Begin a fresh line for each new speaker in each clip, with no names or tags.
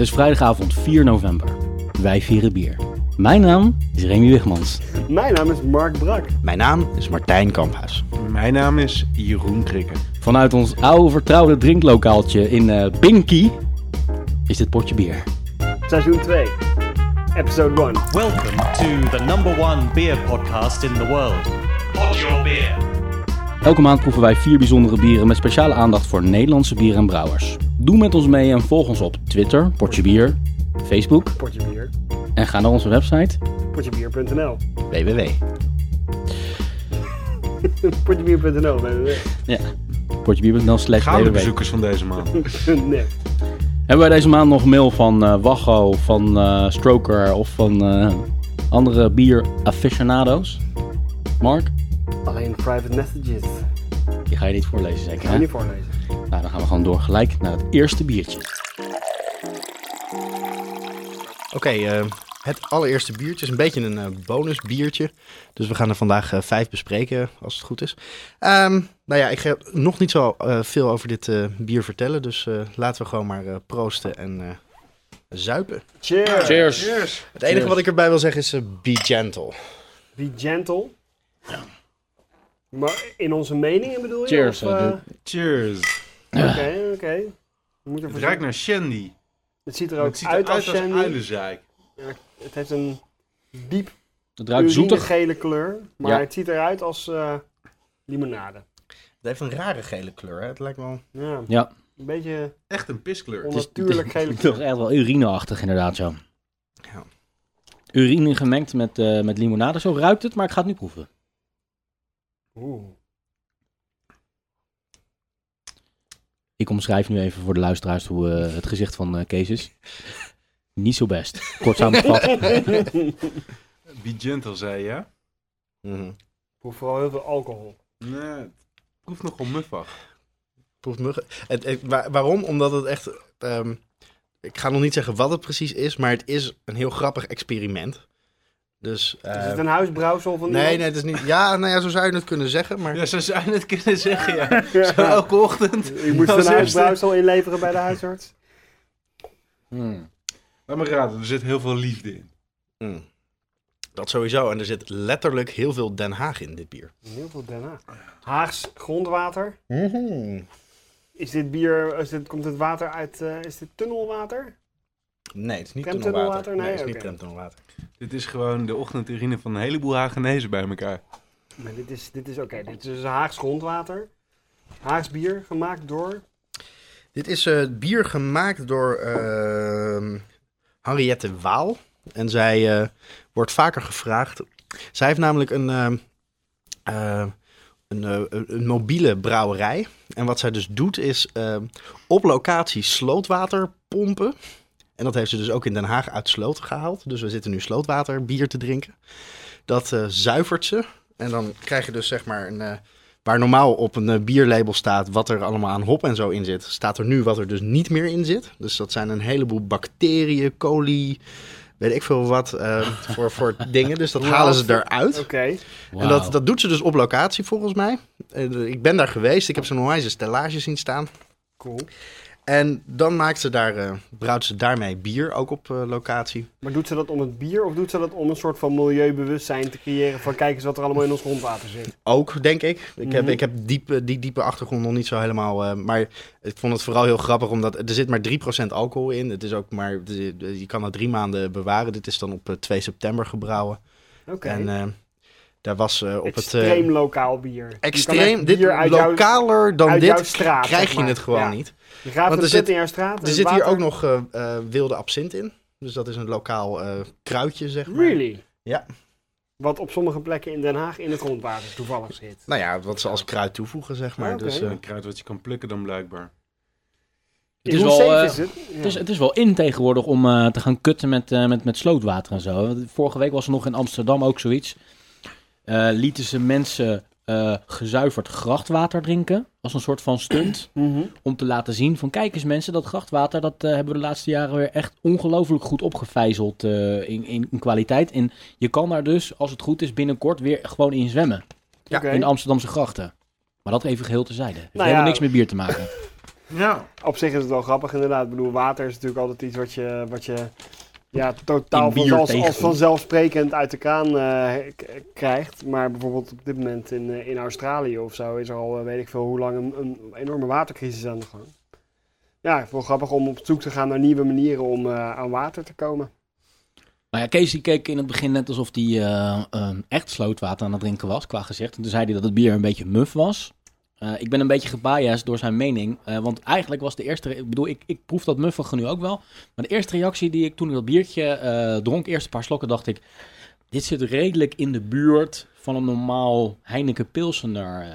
Het is vrijdagavond 4 november. Wij vieren bier. Mijn naam is Remy Wigmans.
Mijn naam is Mark Brak.
Mijn naam is Martijn Kamphuis.
Mijn naam is Jeroen Krikke.
Vanuit ons oude vertrouwde drinklokaaltje in eh Binky is dit potje bier.
Seizoen 2. Episode 1.
Welcome to the number one beer podcast in the world. Pod your beer.
Elke maand proeven wij vier bijzondere bieren met speciale aandacht voor Nederlandse bieren en brouwers. Doe met ons mee en volg ons op Twitter, Potje Bier, Facebook
Potje bier.
en ga naar onze website
Potjebier.nl.
www.
Potjebier.nl. www.
ja, potjebier.nl slash
Gaan de
www.
bezoekers van deze maand.
Nee.
Hebben wij deze maand nog mail van eh Wacho, van eh, Stroker of van eh, andere bier aficionados? Mark?
Alleen private messages.
Die ga je niet voorlezen
Ik
zeker
ga
hè?
je niet voorlezen.
Nou, dan gaan we gewoon door gelijk naar het eerste biertje.
Oké, eh, het allereerste biertje is een beetje een eh, bonusbiertje. Dus we gaan er vandaag eh, vijf bespreken, als het goed is. Ehm, nou ja, ik ga nog niet zo eh, veel over dit eh, bier vertellen. Dus eh, laten we gewoon maar eh, proosten en eh, zuipen.
Cheers.
Cheers!
Het enige wat ik erbij wil zeggen is be gentle.
Be gentle. Maar in onze meningen bedoel je?
Cheers,
Of,
eh.
Cheers.
Oké, oké. Moet
Het ruikt naar shandy.
Het ziet er ook
Het ziet
uit
eruit
als
als
shandy. Het heeft een diep
Het ruikt zoetig.
gele kleur. Maar
Ja.
het ziet eruit als eh, limonade.
Het heeft een rare gele kleur, hè? Het lijkt wel...
Ja.
Ja.
Een beetje
Echt een piskleur.
Het is-
onnatuurlijk gele
Het is
kleur.
toch echt wel urineachtig inderdaad zo.
Ja.
Urine gemengd met, eh, met limonade, zo ruikt het, maar ik ga het nu proeven.
Oeh.
Ik omschrijf nu even voor de luisteraars hoe eh, het gezicht van eh, Kees is. Niet zo best. Kort samengevat.
Be gentle, zei je?
Mhm.
Proef vooral heel veel alcohol.
Nee, het proeft nogal muffig.
Het- wa- waarom? Omdat het echt. ehm, ik ga nog niet zeggen wat het precies is, maar het is een heel grappig experiment. Dus.
is
eh,
het een huisbrouwsel van
nee,
iemand?
nee, het is niet. Ja, nou ja, zo zou je het kunnen zeggen. Maar
Ja, zo zou je het kunnen zeggen, ja. Zo elke ochtend.
Je moet een huisbrouwsel inleveren bij de huisarts.
Hmm.
Laat me raden, er zit heel veel liefde in.
Mm. dat sowieso. En er zit letterlijk heel veel Den Haag in dit bier.
Heel veel Den Haag. Haags grondwater.
Mhm.
Is dit bier, is dit, komt het water uit, eh, is dit tunnelwater?
Nee, het is niet
Tramtunnelwater?
tunnelwater.
Nee,
Nee, het is niet tramtunnelwater.
Dit is gewoon de ochtendurine van een heleboel Hagenezen bij elkaar.
Maar dit is, dit is oké, dit is dus Haags grondwater. Haags bier, gemaakt door...
Dit is eh, bier gemaakt door ehm, Henriette Waal. En zij eh, wordt vaker gevraagd. Zij heeft namelijk een, ehm, eh, een, eh, een- een mobiele brouwerij. En wat zij dus doet is ehm, op locatie slootwater pompen. En dat heeft ze dus ook in Den Haag uit sloten gehaald. Dus we zitten nu slootwater bier te drinken. Dat eh, zuivert ze. En dan krijg je dus zeg maar een... eh, Waar normaal op een eh, bierlabel staat wat er allemaal aan hop en zo in zit, staat er nu wat er dus niet meer in zit. Dus dat zijn een heleboel bacteriën, coli, weet ik veel wat, voor, voor dingen. Dus dat halen ze eruit.
Oké.
En dat, dat doet ze dus op locatie volgens mij. Ik ben daar geweest, ik heb zo'n onwijze stellage zien staan.
Cool.
En dan maakt ze daar, eh brouwt ze daarmee bier, ook op eh, locatie.
Maar doet ze dat om het bier of doet ze dat om een soort van milieubewustzijn te creëren van kijk eens wat er allemaal in ons grondwater zit?
Ook, denk ik. Ik heb,
Mhm.
ik heb diepe, die diepe achtergrond nog niet zo helemaal. eh, maar ik vond het vooral heel grappig, omdat er zit maar 3% alcohol in. Het is ook maar, je kan dat drie maanden bewaren. Dit is dan op eh, 2 september gebrouwen.
Oké.
Eh, daar was eh, op het... eh,
Extreem lokaal bier.
Extreem, dit
bier uit jouw-
lokaler dan
uit
dit
jouw straat,
krijg
zeg
je het gewoon
Ja.
niet.
Je graaft
Want er zit-
in jouw straat.
Er zit hier ook nog eh, eh, wilde absint in. Dus dat is een lokaal eh, kruidje, zeg maar.
Really?
Ja.
Wat op sommige plekken in Den Haag in het grondwater toevallig zit.
Nou ja, wat ze als kruid toevoegen, zeg maar.
Ah.
Dus,
Een kruid wat je kan plukken dan blijkbaar.
Het is wel, eh,
is het? Ja.
Het is, het is wel in tegenwoordig om eh, te gaan kutten met, eh, met, met slootwater en zo. Vorige week was er nog in Amsterdam ook zoiets. Eh, lieten ze mensen eh, gezuiverd grachtwater drinken. Als een soort van stunt.
Mhm.
Om te laten zien van kijk eens mensen, dat grachtwater dat eh, hebben we de laatste jaren weer echt ongelooflijk goed opgevijzeld eh, in, in, in kwaliteit. En je kan daar dus, als het goed is, binnenkort weer gewoon in zwemmen.
Ja.
In de Amsterdamse grachten. Maar dat even geheel terzijde. Heeft
Nou
helemaal
ja.
niks met bier te maken.
Ja.
Op zich is het wel grappig inderdaad. Ik bedoel, water is natuurlijk altijd iets wat je, wat je ja, totaal als vanzelfsprekend uit de kraan eh, krijgt. Maar bijvoorbeeld op dit moment in, eh, in Australië of zo is er al eh, weet ik veel hoe lang een, een enorme watercrisis aan de gang. Ja, wel grappig om op zoek te gaan naar nieuwe manieren om aan water te komen.
Nou ja, Kees die keek in het begin net alsof hij echt slootwater aan het drinken was, qua gezegd. En toen zei hij dat het bier een beetje muf was. Eh, ik ben een beetje gebiased door zijn mening. eh, want eigenlijk was de eerste... Ik bedoel, ik, ik proef dat muffige nu ook wel. Maar de eerste reactie die ik toen ik dat biertje eh, dronk, eerst een paar slokken, dacht ik... Dit zit redelijk in de buurt van een normaal Heineken Pilsener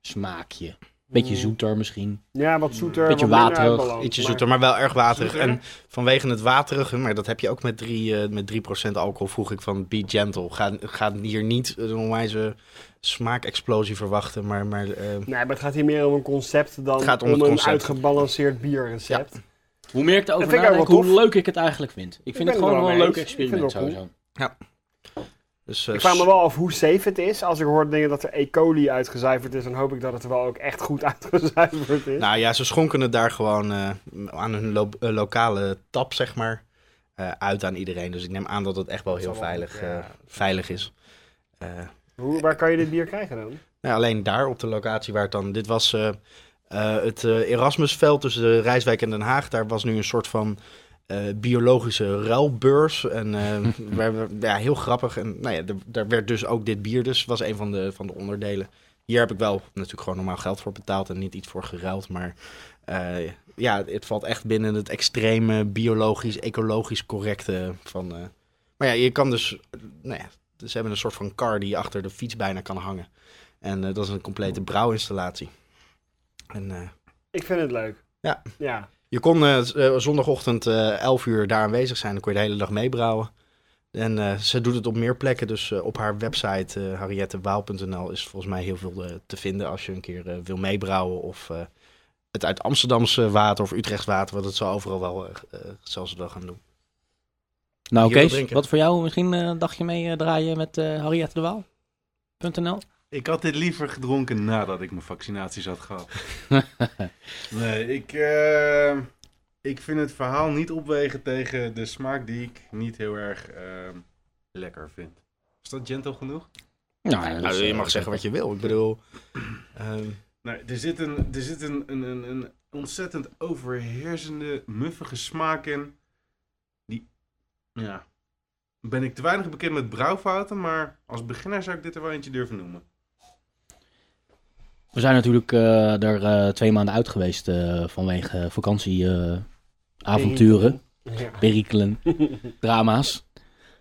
smaakje. Beetje
Mm.
zoeter misschien.
Ja, wat zoeter.
Beetje
wat
waterig,
Ietsje
maar-
zoeter, maar wel erg waterig.
Zoeter?
En vanwege het waterige, maar dat heb je ook met 3, eh met 3% alcohol, vroeg ik van be gentle. Ga, ga hier niet een onwijze smaakexplosie verwachten, maar... maar eh,
Nee, maar het gaat hier meer om een concept dan
Het gaat om
om,
het
een
concept.
uitgebalanceerd bierrecept.
Hoe meer ik erover nadenk, hoe leuk ik het eigenlijk vind. Ik vind het gewoon
wel
een leuk experiment sowieso.
Dus, eh,
Ik vraag me wel af hoe safe het is. Als ik hoor dingen dat er E. coli uitgezuiverd is, dan hoop ik dat het er wel ook echt goed uitgezuiverd is.
Nou ja, ze schonken het daar gewoon eh, aan hun lo- lokale tap, zeg maar, eh, uit aan iedereen. Dus ik neem aan dat het echt wel heel veilig,
ja.
veilig is.
Hoe, waar kan je dit bier krijgen dan?
nou, alleen daar op de locatie waar het dan... Dit was het Erasmusveld tussen de Rijswijk en Den Haag. Daar was nu een soort van biologische ruilbeurs. En eh, ja, heel grappig. En nou ja, er- daar werd dus ook dit bier dus. was een van de, van de onderdelen. Hier heb ik wel natuurlijk gewoon normaal geld voor betaald en niet iets voor geruild. Maar eh, ja, het valt echt binnen het extreme biologisch, ecologisch correcte van... eh, maar ja, je kan dus... Nou ja, ze hebben een soort van car die je achter de fiets bijna kan hangen. En eh, dat is een complete brouwinstallatie. En eh,
Ik vind het leuk.
Ja.
Ja.
Je kon eh, eh, zondagochtend eh 11 uur daar aanwezig zijn. Dan kon je de hele dag meebrouwen. En eh, ze doet het op meer plekken. Dus eh, op haar website uh, harriettewaal.nl is volgens mij heel veel eh, te vinden als je een keer eh, wil meebrouwen. Of eh, het uit Amsterdamse water of Utrechts water. Want het zal overal wel, eh eh, zal ze wel gaan doen.
Nou Kees, wat voor jou misschien eh, een dagje mee eh, draaien met eh Harriette de Waal.nl?
Ik had dit liever gedronken nadat ik mijn vaccinaties had gehad. nee, ik, eh, ik vind het verhaal niet opwegen tegen de smaak die ik niet heel erg eh, lekker vind. Is dat gentle genoeg?
Nou, ja,
Nou, je mag zeggen wat je wil. Ik bedoel... ehm,
Nee, er zit een, er zit een, een, een, een ontzettend overheersende, muffige smaak in. Die, ja, ben ik te weinig bekend met brouwfouten, maar als beginner zou ik dit er wel eentje durven noemen.
We zijn natuurlijk eh, er eh, twee maanden uit geweest eh, vanwege vakantieavonturen,
Ja.
perikelen, drama's.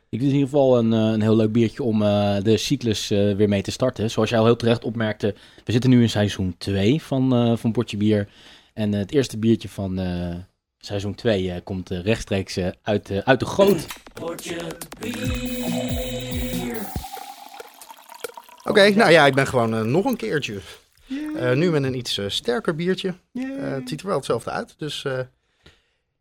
Ik is in ieder geval een, eh, een heel leuk biertje om eh, de cyclus eh, weer mee te starten. Zoals jij al heel terecht opmerkte, we zitten nu in seizoen 2 van, eh van Potje Bier. En het eerste biertje van eh, seizoen 2 komt rechtstreeks eh, uit, de uit de goot.
Oké, nou ja, ik ben gewoon nog een keertje. Eh, nu met een iets eh, sterker biertje. Eh, het ziet er wel hetzelfde uit. Dus eh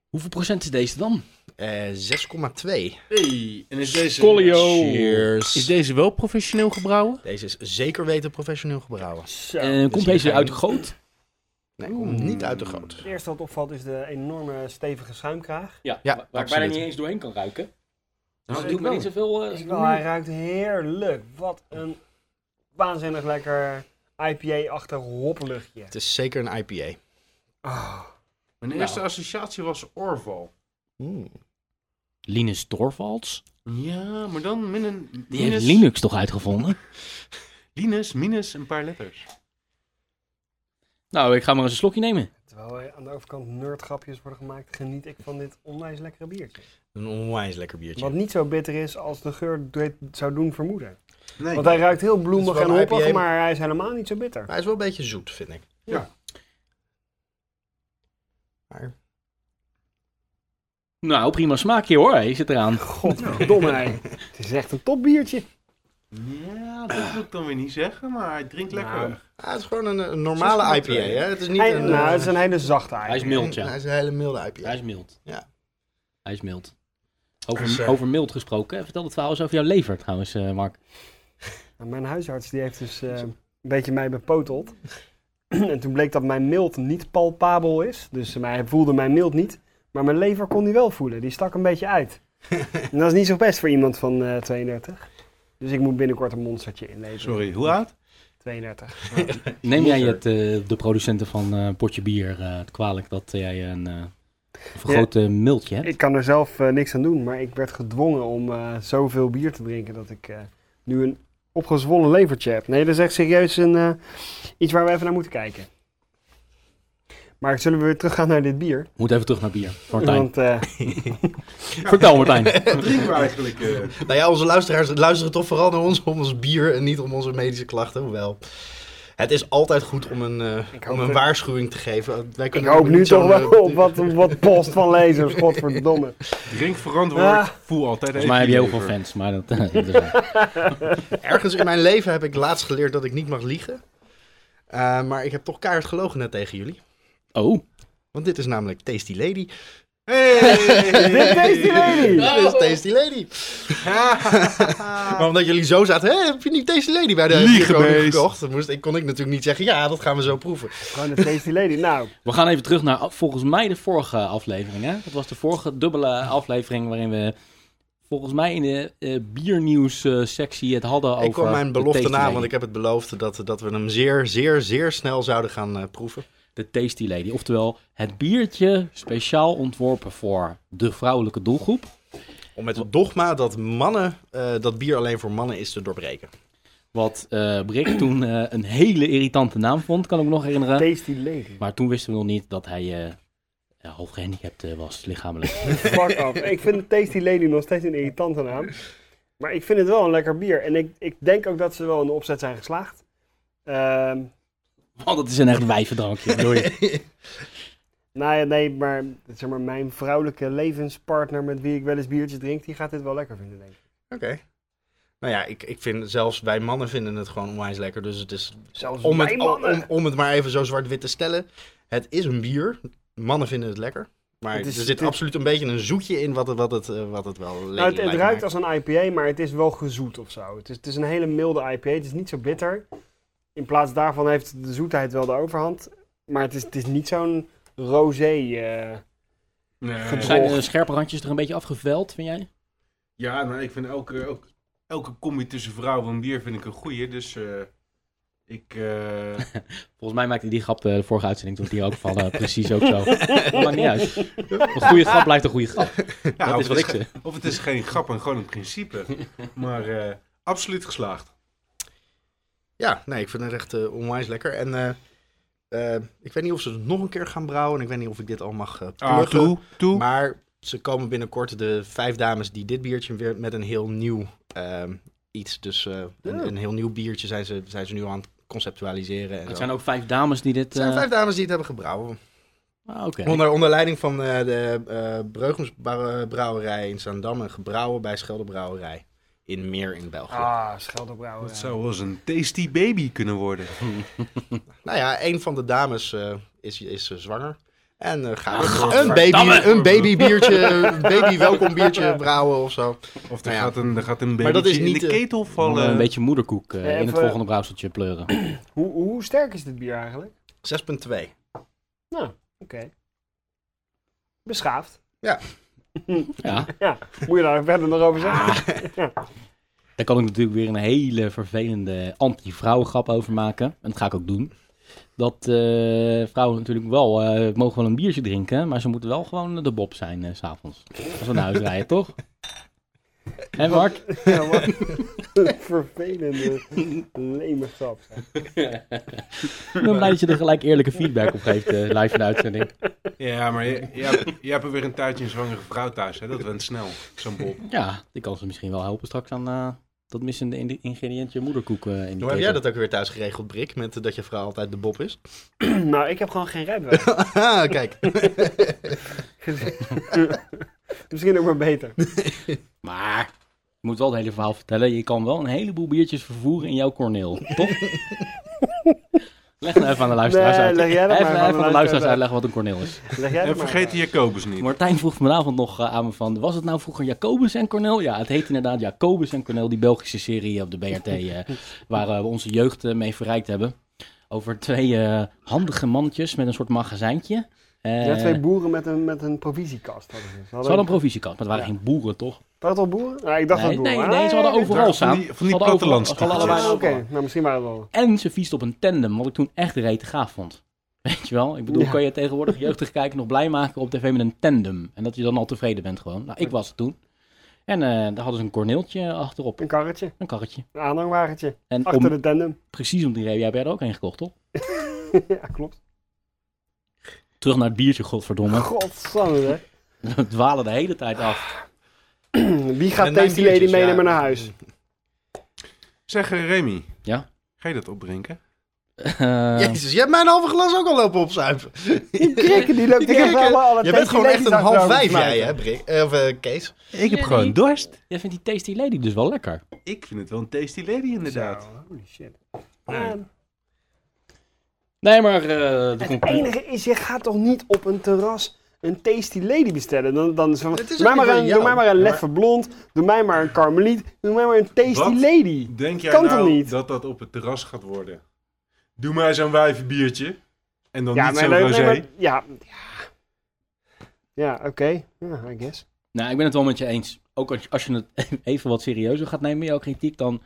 Hoeveel procent is deze dan?
eh 6,2.
Hey, en is deze...
Cheers.
Is deze wel professioneel gebrouwen?
Deze is zeker weten professioneel gebrouwen.
Zo.
En komt
dus
deze uit de goot?
Nee, komt niet uit de goot.
Het eerste wat opvalt is de enorme stevige schuimkraag.
Ja,
Ja,
waar ik bijna niet eens doorheen kan ruiken. Dus
Nou,
dat
ik
doet me
wel.
niet zoveel...
Ik wel, hij ruikt heerlijk. Wat een waanzinnig lekker IPA-achtig hopluchtje.
Het is zeker een IPA.
Ah.
Mijn
Nou.
eerste associatie was Orval.
Linus Torvalds?
Ja, maar dan min een...
Die heeft Linux toch uitgevonden?
Linus, minus een paar letters.
Nou, ik ga maar eens een slokje nemen.
Terwijl er aan de overkant nerdgrapjes worden gemaakt, geniet ik van dit onwijs lekkere biertje.
Een onwijs lekker biertje.
Wat niet zo bitter is als de geur het zou doen vermoeden.
Nee.
Want hij ruikt heel bloemig en hoppig,
IPA.
maar hij is helemaal niet zo bitter.
Maar hij is wel een beetje zoet, vind ik.
Ja.
Maar
Nou, prima smaakje hoor. Hij zit eraan.
Godverdomme, hè. Het is echt een topbiertje.
Ja, dat wil ik dan weer niet zeggen, maar hij drinkt lekker.
Nou,
ah, het is gewoon een, een normale IPA. Hè? Het is niet
Hij,
een...
nou,
eh,
het is een hele zachte
Hij is
IPA.
mild, ja.
Hij is een hele milde IPA.
Hij is mild.
Ja.
Hij is mild. Over,
Dus, eh,
over mild gesproken. Vertel het verhaal eens over jouw lever trouwens, eh, Mark.
Nou, Mijn huisarts die heeft dus eh, een beetje mij bepoteld. en toen bleek dat mijn mild niet palpabel is. Dus uh, hij voelde mijn mild niet. Maar mijn lever kon hij wel voelen. Die stak een beetje uit. en dat is niet zo best voor iemand van uh, 32. Dus ik moet binnenkort een monstertje inleveren.
Sorry, hoe oud?
32.
Neem jij het, uh, de producenten van uh, Potje Bier uh, kwalijk dat jij een vergrote ja, miltje hebt?
Ik kan er zelf niks aan doen, maar ik werd gedwongen om zoveel bier te drinken dat ik nu een opgezwollen levertje heb. Nee, dat is echt serieus een, iets waar we even naar moeten kijken. Maar zullen we weer teruggaan naar dit bier?
Moet even terug naar bier. Martijn.
Want, uh...
Vertel Martijn.
Wat drinken we eigenlijk? Uh...
Nou ja, onze luisteraars luisteren toch vooral naar ons om ons bier en niet om onze medische klachten. Hoewel, het is altijd goed om een, uh, om een waarschuwing te geven.
Wij ik hoop nu toch wel op wat, wat post van lezers, godverdomme.
Drink verantwoord, ah. voel altijd
Volgens mij heb je heel veel fans, maar dat...
Ergens in mijn leven heb ik laatst geleerd dat ik niet mag liegen. maar ik heb toch keihard gelogen net tegen jullie.
Oh.
Want dit is namelijk Tasty Lady.
Hey, Tasty Lady!
Dit is Tasty Lady. maar omdat jullie zo zaten, heb je niet Tasty Lady bij de
Liegebeest
gekocht? Dan moest, ik, kon ik natuurlijk niet zeggen, ja, dat gaan we zo proeven.
Gewoon de Tasty Lady. Nou.
We gaan even terug naar volgens mij de vorige aflevering. Hè? Dat was de vorige dubbele aflevering waarin we volgens mij in de uh, biernieuws uh, sectie het hadden over.
Ik kwam mijn belofte na, want ik heb het beloofd dat, dat we hem zeer, zeer, zeer snel zouden gaan uh, proeven
de Tasty Lady. Oftewel het biertje speciaal ontworpen voor de vrouwelijke doelgroep.
Om met het dogma dat mannen, uh, dat bier alleen voor mannen is te doorbreken.
Wat uh, Brik toen uh, een hele irritante naam vond, kan ik me nog herinneren.
Tasty Lady.
Maar toen wisten we nog niet dat hij uh, half gehandicapt was, lichamelijk.
Fuck off. Ik vind de Tasty Lady nog steeds een irritante naam. Maar ik vind het wel een lekker bier. En ik, ik denk ook dat ze wel in de opzet zijn geslaagd. Uh,
want het is een echt wijvendrankje, bedoel je?
nou nee, maar, zeg maar mijn vrouwelijke levenspartner met wie ik wel eens biertjes drink, die gaat dit wel lekker vinden, denk ik.
Oké. Nou ja, ik, ik vind zelfs wij mannen vinden het gewoon onwijs lekker. Dus het is.
Zelfs
om,
wij
het,
mannen.
om, om het maar even zo zwart-wit te stellen. Het is een bier. Mannen vinden het lekker. Maar
Het is-
er zit
het-
absoluut een beetje een zoetje in wat het, wat het, eh, wat het wel
Nou, het, het ruikt als een IPA, maar het is wel gezoet of zo. Het is, het is een hele milde IPA. Het is niet zo bitter. In plaats daarvan heeft de zoetheid wel de overhand. Maar het is, het is niet zo'n rosé. eh,
Nee.
Zijn de scherpe randjes er een beetje afgeveld, vind jij?
Ja, nou, ik vind elke, elke, elke combi tussen vrouw en bier vind ik een goeie. Dus eh, ik... eh,
Volgens mij maakte die grap eh, de vorige uitzending toen die ook vallen precies ook zo. Dat maakt niet uit. Een goede grap blijft een goede grap.
ja,
Dat
of
is wat ik
het
zeg.
Of het is geen grap en gewoon een principe. Maar eh, absoluut geslaagd.
Ja, nee, ik vind het echt eh, onwijs lekker. En eh, eh, ik weet niet of ze het nog een keer gaan brouwen. En ik weet niet of ik dit al mag eh
Ah,
pluggen.
toe, toe.
Maar ze komen binnenkort, de vijf dames die dit biertje weer met een heel nieuw ehm, iets. Dus eh, een,
Ja.
een heel nieuw biertje zijn ze, zijn ze nu aan het conceptualiseren. En
Het
zo.
zijn ook vijf dames die dit...
Het zijn vijf dames die het hebben gebrouwen.
ah, Oké.
Onder, onder leiding van eh, de uh, Breugensbrouwerij in Zaandam. En gebrouwen bij Scheldebrouwerij in Meer in België.
ah, Scheldebrouwer.
Dat zou wel eens een tasty baby kunnen worden.
Nou ja, een van de dames eh, is, is eh, zwanger. En eh gaat
Ah,
een, baby, een babybiertje, een baby welkom biertje brouwen of zo.
Of er,
Nou ja.
gaat, een, er gaat een
Maar dat is
babytje in
niet,
de ketel vallen.
een beetje moederkoek in het volgende brouwseltje pleuren.
Hoe, hoe sterk is dit bier eigenlijk?
6,2.
Nou, oké. Beschaafd.
Ja,
Ja, moet je daar verder nog over zeggen?
daar kan ik natuurlijk weer een hele vervelende anti-vrouwengrap over maken. En dat ga ik ook doen. Dat eh, vrouwen natuurlijk wel, eh, mogen wel een biertje drinken, maar ze moeten wel gewoon de bob zijn eh, s s'avonds. Als we naar huis rijden, toch? Hé Mark?
Ja, een vervelende, leme grap. zeg.
Ik ben blij dat je er gelijk eerlijke feedback op geeft, eh, live in de uitzending.
Ja, maar je, je, hebt, je hebt er weer een tijdje een zwangere vrouw thuis. Hè? Dat went snel, zo'n bob.
Ja, die kan ze misschien wel helpen straks aan eh, dat missende in- ingrediëntje moederkoek eh, in die
Hoe heb jij dat ook weer thuis geregeld, Brik? Met eh, dat je vrouw altijd de bob is?
nou, ik heb gewoon geen rijbewijs.
Ah, kijk.
Misschien ook maar beter.
Maar, ik moet wel het hele verhaal vertellen. Je kan wel een heleboel biertjes vervoeren in jouw corneel, toch? Leg nou even aan de luisteraars
Nee,
uit.
leg jij dat
even
maar
even
aan de
luisteraars
luisteraars
uitleggen wat een corneel is.
Leg jij
En vergeet de Jacobus niet.
Martijn vroeg vanavond nog eh, aan me van, was het nou vroeger Jacobus en Cornel? Ja, het heet inderdaad Jacobus en Cornel, die Belgische serie op de BRT, eh, waar eh, we onze jeugd mee verrijkt hebben. over twee eh, handige mannetjes met een soort magazijntje. Eh,
Ja, twee boeren met een, met een provisiekast hadden ze. Ze
ze hadden een provisiekant, maar het waren
Ja.
geen boeren, toch?
Waren het al boeren? Nou, ik dacht
nee,
dat
nee,
boeren.
nee, ze hadden overal
Van
staan.
die- van die plattelands-
Ah, Oké,
overal.
nou misschien waren het wel.
En ze fietste op een tandem, wat ik toen echt reet gaaf vond. Weet je wel? Ik bedoel,
Ja.
kan je tegenwoordig jeugdige kijker nog blij maken op tv met een tandem? En dat je dan al tevreden bent gewoon. Nou, ik was het toen. En eh, daar hadden ze een corneeltje achterop,
Een karretje,
een karretje.
een aanhangwagentje.
En
Achter
om,
de tandem.
precies om die reden, jij hebt er ook een gekocht, toch?
ja, klopt.
Terug naar het biertje, godverdomme.
Godsamme, hè.
We dwalen de hele tijd af.
Wie gaat
En
Tasty Lady
biertjes,
meenemen
ja.
naar huis?
Zeg eh, Remy.
Ja?
Ga je dat opdrinken?
Eh,
Jezus, je hebt mijn halve glas ook al lopen opzuipen.
Die krikken, die loopt
Die
tegen
krikken.
alle, alle
Je bent
Tasty
gewoon echt
Ladies
een half vijf, jij, hè, Brik? Eh, Of eh, Kees?
Ik heb gewoon dorst.
jij vindt die Tasty Lady dus wel lekker.
Ik vind het wel een tasty lady inderdaad.
Zo, holy shit.
Nee.
Nee, maar... eh, de
het enige is, je gaat toch niet op een terras een Tasty Lady bestellen? Dan, dan is van,
Het is
doe, mij maar een, doe mij maar een leffe blond, doe mij maar een karmeliet, doe mij maar een Tasty
Wat?
Lady.
Denk jij
Kan toch
nou
niet?
dat dat op het terras gaat worden? Doe maar zo'n wijvenbiertje. En dan
Ja,
niet zo'n
nee,
rosé.
nee, maar- ja, ja. Ja, oké. Ja, I guess.
Nou, ik ben het wel met je eens. Ook als, als je het even wat serieuzer gaat nemen, jouw kritiek, dan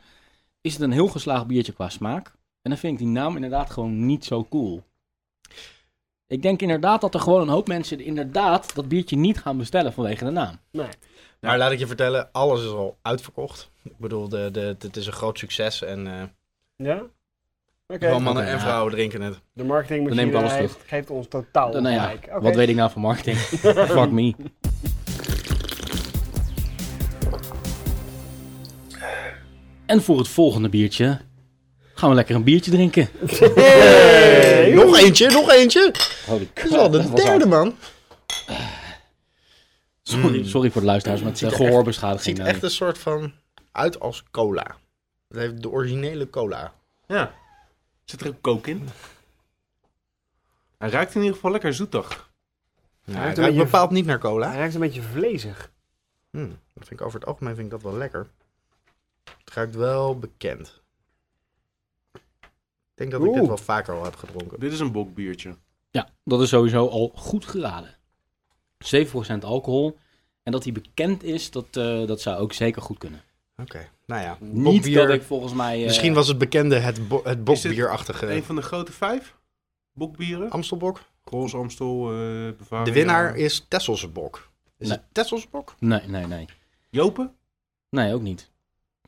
is het een heel geslaagd biertje qua smaak. En dan vind ik die naam inderdaad gewoon niet zo cool. Ik denk inderdaad dat er gewoon een hoop mensen inderdaad dat biertje niet gaan bestellen vanwege de naam.
Nee.
Maar laat ik je vertellen, alles is al uitverkocht. Ik bedoel, de, de, het is een groot succes en eh
Ja? Oké.
gewoon mannen en
ja.
vrouwen drinken het.
De marketing
Dan neem ik alles
heeft, geeft ons totaal
Dan, nou ja,
gelijk. Oké.
wat weet ik nou van marketing? Fuck me. En voor het volgende biertje gaan we lekker een biertje drinken.
Hey, nog eentje, nog eentje.
Holy
Dat is al de derde, man.
Sorry,
Mm.
sorry voor de luisteraars met
ziet
uh,
er echt- Het
gehoorbeschadiging.
ziet echt een soort van uit als cola. Het heeft de originele cola.
Ja. Zit er ook kook in? Hij ruikt in ieder geval lekker zoetig.
Ja, het
een
ruikt
beetje-
bepaald niet naar cola.
Hij ruikt een beetje vlezig.
Hm, dat vind ik over het algemeen vind ik dat wel lekker. Het ruikt wel bekend. Ik denk dat ik dit wel vaker al heb gedronken.
Dit is een bokbiertje.
Ja, dat is sowieso al goed geraden. 7% alcohol. En dat hij bekend is, dat, eh, dat zou ook zeker goed kunnen.
Oké, nou ja.
Niet
Bokbier-
dat ik volgens mij... eh,
Misschien was het bekende het, bo het bokbierachtige
Een van de grote vijf bokbieren.
Amstelbok.
Roze Amstel, eh Bavaria.
De winnaar is Tesselse bok. Is
Nee.
het Tesselse bok?
Nee, nee, nee.
Jopen?
Nee, ook niet.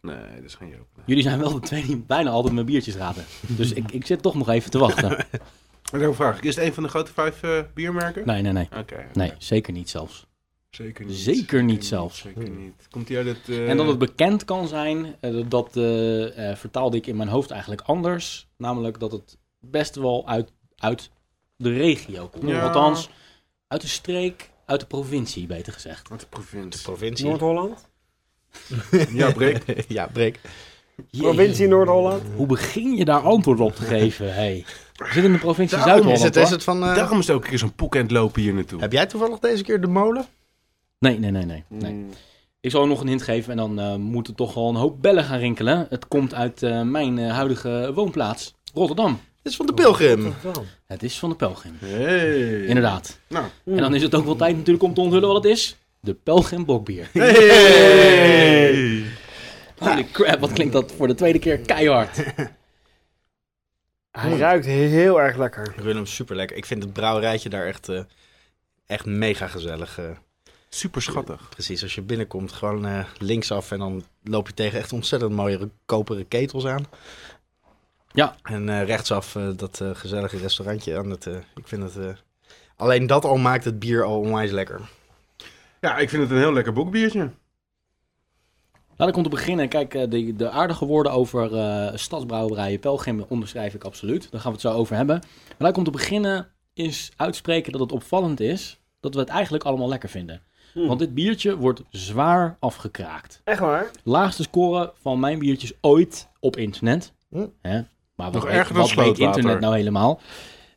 Nee, dat is geen Jopen.
Jullie zijn wel de twee die bijna altijd mijn biertjes raden. Dus ik, ik zit toch nog even te wachten.
En dan vraag ik, is het een van de grote vijf eh, biermerken?
Nee, nee, nee.
Oké. oké.
Nee, zeker niet zelfs.
Zeker niet.
Zeker niet zelfs.
Zeker niet. Komt hij uit het... eh,
En dat het bekend kan zijn, eh, dat eh, eh, vertaalde ik in mijn hoofd eigenlijk anders. Namelijk dat het best wel uit, uit de regio komt.
Ja.
Althans, uit de streek, uit de provincie, beter gezegd.
Uit de provincie.
Provincie.
Noord-Holland?
Ja, Breek.
ja, breek.
Provincie Noord-Holland?
Hoe begin je daar antwoord op te geven? Hey. We zitten in de provincie
Is
Zuid-Holland,
het, is
hoor.
het van... eh,
Daarom is het ook een keer zo'n poekend lopen hier naartoe.
Heb jij toevallig deze keer de molen?
Nee, nee, nee, nee. nee.
Mm.
Ik zal nog een hint geven en dan eh moet er toch wel een hoop bellen gaan rinkelen. Het komt uit eh, mijn eh, huidige woonplaats, Rotterdam.
Dit is van de.
Rotterdam.
Het is van de Pelgrim.
Hey.
Inderdaad.
Nou.
En dan is het ook wel tijd natuurlijk om te onthullen wat het is. De Pelgrim Bokbier.
Hey.
Holy crap, wat klinkt dat voor de tweede keer keihard.
Hij ruikt heel erg lekker.
Ik vind hem super lekker. Ik vind het brouwerijtje daar echt, eh, echt mega gezellig. eh.
Super schattig.
precies, als je binnenkomt, gewoon eh, linksaf en dan loop je tegen echt ontzettend mooie koperen ketels aan.
Ja.
En eh, rechtsaf eh, dat gezellige restaurantje aan het. eh, ik vind het. eh, alleen dat al maakt het bier al onwijs lekker.
Ja, ik vind het een heel lekker bokbiertje.
Laat ik om te beginnen. Kijk, eh, de, de aardige woorden over eh stadsbrouwerijen Pelgrim onderschrijf ik absoluut. Daar gaan we het zo over hebben. Maar laat ik om te beginnen is uitspreken dat het opvallend is dat we het eigenlijk allemaal lekker vinden.
Hmm.
Want dit biertje wordt zwaar afgekraakt.
Echt waar?
Laagste score van mijn biertjes ooit op internet.
Hm.
Hè? Maar wat,
Nog
weet, wat weet internet nou helemaal?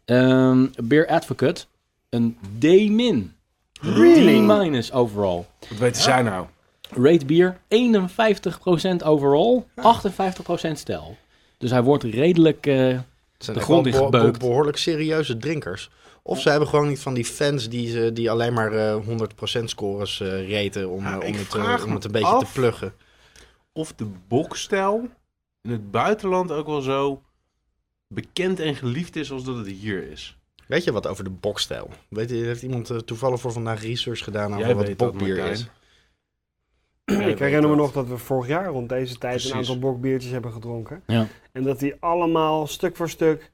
Ehm Beer Advocate, een D-min.
Really?
D-minus overall.
Wat weten zij nou?
Rate bier 51% overall, 58% stijl. Dus hij wordt redelijk, eh,
zijn
De
echt
grond
wel beho- behoorlijk serieuze drinkers. Of ze hebben gewoon niet van die fans die, ze, die alleen maar eh 100% scores eh reten om,
Ja,
eh, om,
ik
het,
vraag
om
me
het een beetje
af-
te pluggen.
Of de bokstijl in het buitenland ook wel zo bekend en geliefd is als dat het hier is.
Weet je wat over de bokstijl? Weet je, heeft iemand eh, toevallig voor vandaag research gedaan over
Jij
wat bokbier is?
ik herinner me nog dat we vorig jaar rond deze tijd
Precies.
een aantal bokbiertjes hebben gedronken.
Ja.
En dat die allemaal stuk voor stuk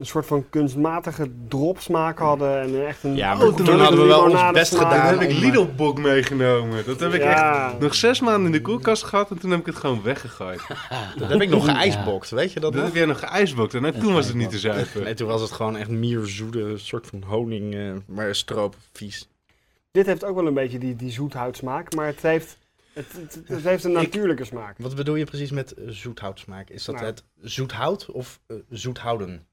een soort van kunstmatige dropsmaak hadden. En echt een
Ja,
maar
een
toen hadden we
wel ons best gedaan.
Toen heb ik
om,
Lidl bok meegenomen. Dat heb ik
Ja.
echt nog zes maanden in de koelkast gehad en toen heb ik het gewoon weggegooid.
Dat heb ik nog
Ja.
geijsbokt, weet je dat
Dat
nog?
heb jij nog geijsbokt en toen was het niet te
Nee,
zuipen.
toen was het gewoon echt mierzoete, soort van honing, eh, maar stroop, vies.
Dit heeft ook wel een beetje die, die zoethoutsmaak, maar het heeft, het, het, het heeft een natuurlijke smaak.
Wat bedoel je precies met eh, zoethoutsmaak? Is dat
Nou.
het zoethout of eh, zoethouden?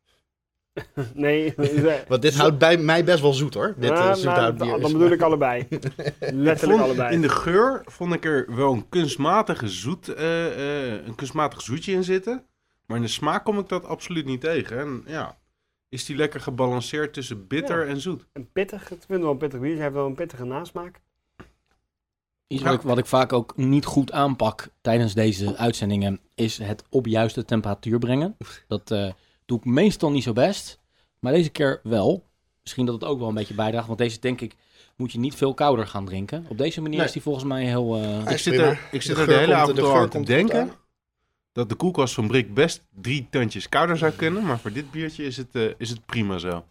Nee, nee.
Want dit houdt bij mij best wel zoet hoor. Dit
Ja,
eh,
nou, dan bedoel ik allebei. Letterlijk
Vond-
allebei.
in de geur vond ik er wel een kunstmatige zoet, eh, eh, een kunstmatig zoetje in zitten. Maar in de smaak kom ik dat absoluut niet tegen. En ja, is die lekker gebalanceerd tussen bitter
Ja.
en zoet.
Een pittig, ik vind het wel een pittig bier. Het heeft wel een pittige nasmaak.
Iets wat ik, wat ik vaak ook niet goed aanpak tijdens deze uitzendingen, is het op juiste temperatuur brengen. Dat eh, doe ik meestal niet zo best, maar deze keer wel. Misschien dat het ook wel een beetje bijdraagt, want deze denk ik moet je niet veel kouder gaan drinken. Op deze manier
Nee.
is die volgens mij heel... eh,
Ik zit, er, ik zit
De
er de hele avond aan te denken dat de koelkast van Brik best drie tandjes kouder zou kunnen. Maar voor dit biertje is het, eh, is het prima zo.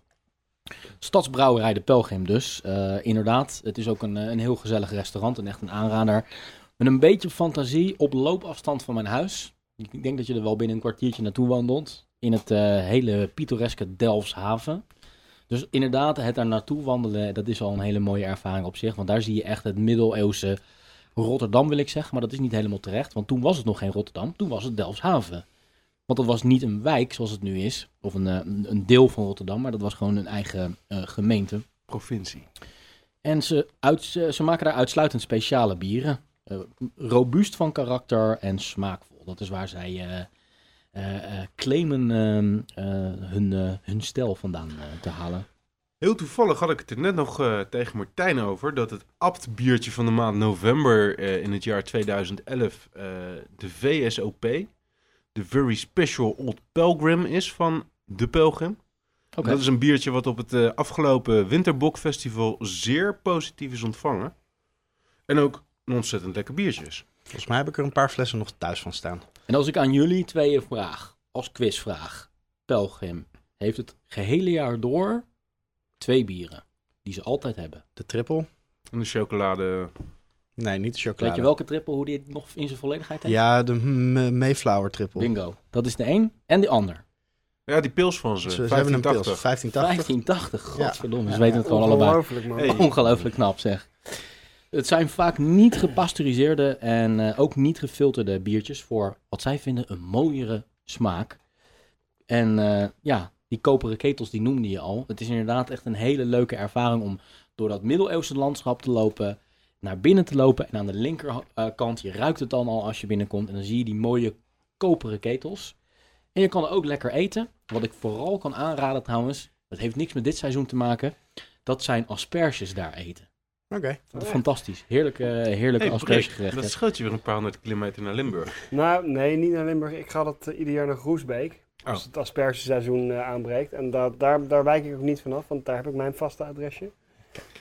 Stadsbrouwerij de Pelgrim dus. Eh, inderdaad, het is ook een, een heel gezellig restaurant en echt een aanrader. Met een beetje fantasie op loopafstand van mijn huis. Ik denk dat je er wel binnen een kwartiertje naartoe wandelt. In het eh, hele pittoreske Delfshaven. Dus inderdaad, het daar naartoe wandelen, dat is al een hele mooie ervaring op zich. Want daar zie je echt het middeleeuwse Rotterdam, wil ik zeggen. Maar dat is niet helemaal terecht, want toen was het nog geen Rotterdam. Toen was het Delfshaven. Want dat was niet een wijk zoals het nu is, of een, eh, een deel van Rotterdam, maar dat was gewoon een eigen eh, gemeente.
Provincie.
En ze, uit, ze, ze maken daar uitsluitend speciale bieren. Robuust van karakter en smaakvol. Dat is waar zij claimen ehm, eh, hun, eh, hun stijl vandaan eh, te halen.
Heel toevallig had ik het er net nog eh, tegen Martijn over. Dat het abt-biertje van de maand november eh, in het jaar 2011 eh, de VSOP, de Very Special Old Pilgrim, is van de Pelgrim.
Oké.
Dat is een biertje wat op het eh, afgelopen Winterbokfestival zeer positief is ontvangen. En ook een ontzettend lekker biertje is.
Volgens mij heb ik er een paar flessen nog thuis van staan.
En als ik aan jullie tweeën vraag, als quizvraag, Pelgrim heeft het gehele jaar door twee bieren die ze altijd hebben.
De triple?
En de chocolade.
Nee, niet de chocolade.
Weet je welke triple, hoe die het nog in zijn volledigheid heeft?
Ja, de M- Mayflower triple.
Bingo. Dat is de een en de ander.
Ja, die pils van ze.
Ze, hebben een pils,
1580.
1580.
1580,
Ja.
godverdomme. Ze weten het gewoon allebei.
Ongelooflijk, man.
Hey.
Ongelooflijk knap zeg. Het zijn vaak niet gepasteuriseerde en eh, ook niet gefilterde biertjes voor wat zij vinden een mooiere smaak. En eh, ja, die koperen ketels die noemde je al. Het is inderdaad echt een hele leuke ervaring om door dat middeleeuwse landschap te lopen, naar binnen te lopen en aan de linkerkant, je ruikt het dan al als je binnenkomt en dan zie je die mooie koperen ketels. En je kan er ook lekker eten. Wat ik vooral kan aanraden trouwens, dat heeft niks met dit seizoen te maken, dat zijn asperges daar eten.
Oké.
Fantastisch. Heerlijke, heerlijke
Hey, Brik,
aspergegerechten.
dat scheelt je weer een paar honderd kilometer naar Limburg.
Nou, nee, niet naar Limburg. Ik ga dat eh, ieder jaar naar Groesbeek.
Oh.
Als het aspergeseizoen eh, aanbreekt. En da- daar, daar wijk ik ook niet vanaf, want daar heb ik mijn vaste adresje.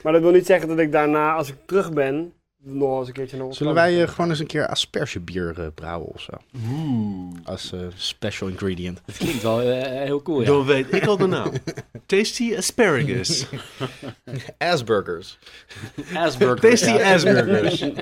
Maar dat wil niet zeggen dat ik daarna, als ik terug ben, nog eens een keertje naar
Zullen wij eh, gewoon eens een keer aspergebier eh, brouwen of zo?
Oeh.
Als eh, special ingredient.
Het klinkt wel heel cool, ja.
Dan weet ik al de naam. Tasty Asparagus.
Asburgers.
Asburgers.
Tasty
ja.
Asburgers.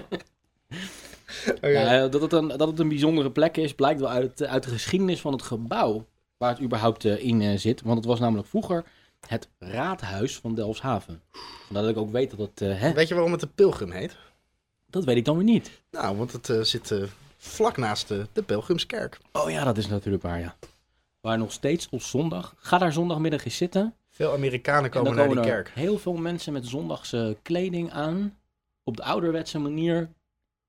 Ja, dat, het een, dat het een bijzondere plek is, blijkt wel uit, uit de geschiedenis van het gebouw waar het überhaupt in eh, zit. Want het was namelijk vroeger het raadhuis van Delfshaven. Vandaar dat ik ook weet dat het... eh, hè,
Weet je waarom het de Pilgrim heet?
Dat weet ik dan weer niet.
Nou, want het eh, zit eh, vlak naast de, de Pilgrimskerk.
Oh ja, dat is natuurlijk waar, ja. Waar nog steeds op zondag... Ga daar zondagmiddag eens zitten.
Veel Amerikanen
En
komen
dan
naar
komen
die
er
kerk.
heel veel mensen met zondagse kleding aan. Op de ouderwetse manier. En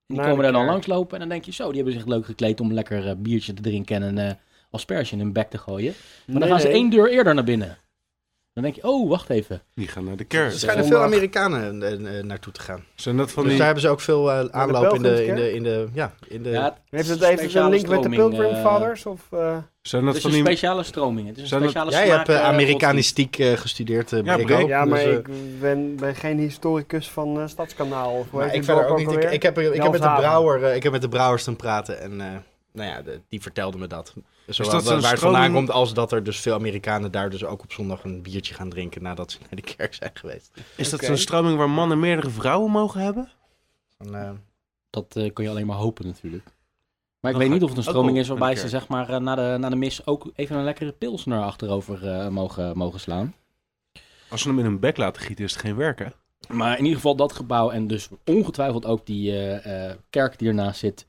die
Naar
komen daar dan langslopen. En dan denk je zo, die hebben zich leuk gekleed om lekker eh, biertje te drinken. En een, eh, asperge in hun bek te gooien. Maar
Nee,
dan gaan ze
nee.
één deur eerder naar binnen. Dan denk je, oh, wacht even.
Die gaan naar de
Er
kerk.
schijnen veel. Amerikanen eh, eh, naartoe te gaan.
Zijn dat van
Dus
die...
daar hebben ze ook veel eh, aanloop in de, in de, in de, ja, in de...
Ja, het
Heeft
is
het
een
even een
speciale
link met de
stroming,
Pilgrim
eh,
Fathers? Of, eh,
Zijn
Het
dat
is
van
een
die...
speciale stroming. Het is een
Zijn dat-
speciale
Jij
smaak.
hebt eh,
eh,
Amerikanistiek eh, gestudeerd, eh
Ja,
Brego.
Ja, maar
Dus, eh,
ik ben, ben geen historicus van eh, Stadskanaal. Of hoe
maar
heet
ik
het
verder
dorp
ook niet. Ik,
alweer?
ik heb, ik heb met de brouwer, eh, ik heb met de brouwers te praten en eh, nou ja, de- die vertelde me dat. Zowel
dat
waar het vandaan komt als dat er dus veel Amerikanen daar dus ook op zondag een biertje gaan drinken nadat ze naar de kerk zijn geweest.
Is dat zo'n stroming waar mannen meerdere vrouwen mogen hebben?
En, eh,
Dat eh, kun je alleen maar hopen natuurlijk. Maar ik
Dan
weet niet
ik
of het een stroming is waarbij
naar
ze zeg maar eh, na de, na de mis ook even een lekkere pilsner achterover eh, mogen, mogen slaan.
Als ze hem in hun bek laten gieten, is het geen werk, hè?
Maar in ieder geval dat gebouw en dus ongetwijfeld ook die eh, eh, kerk die ernaast zit,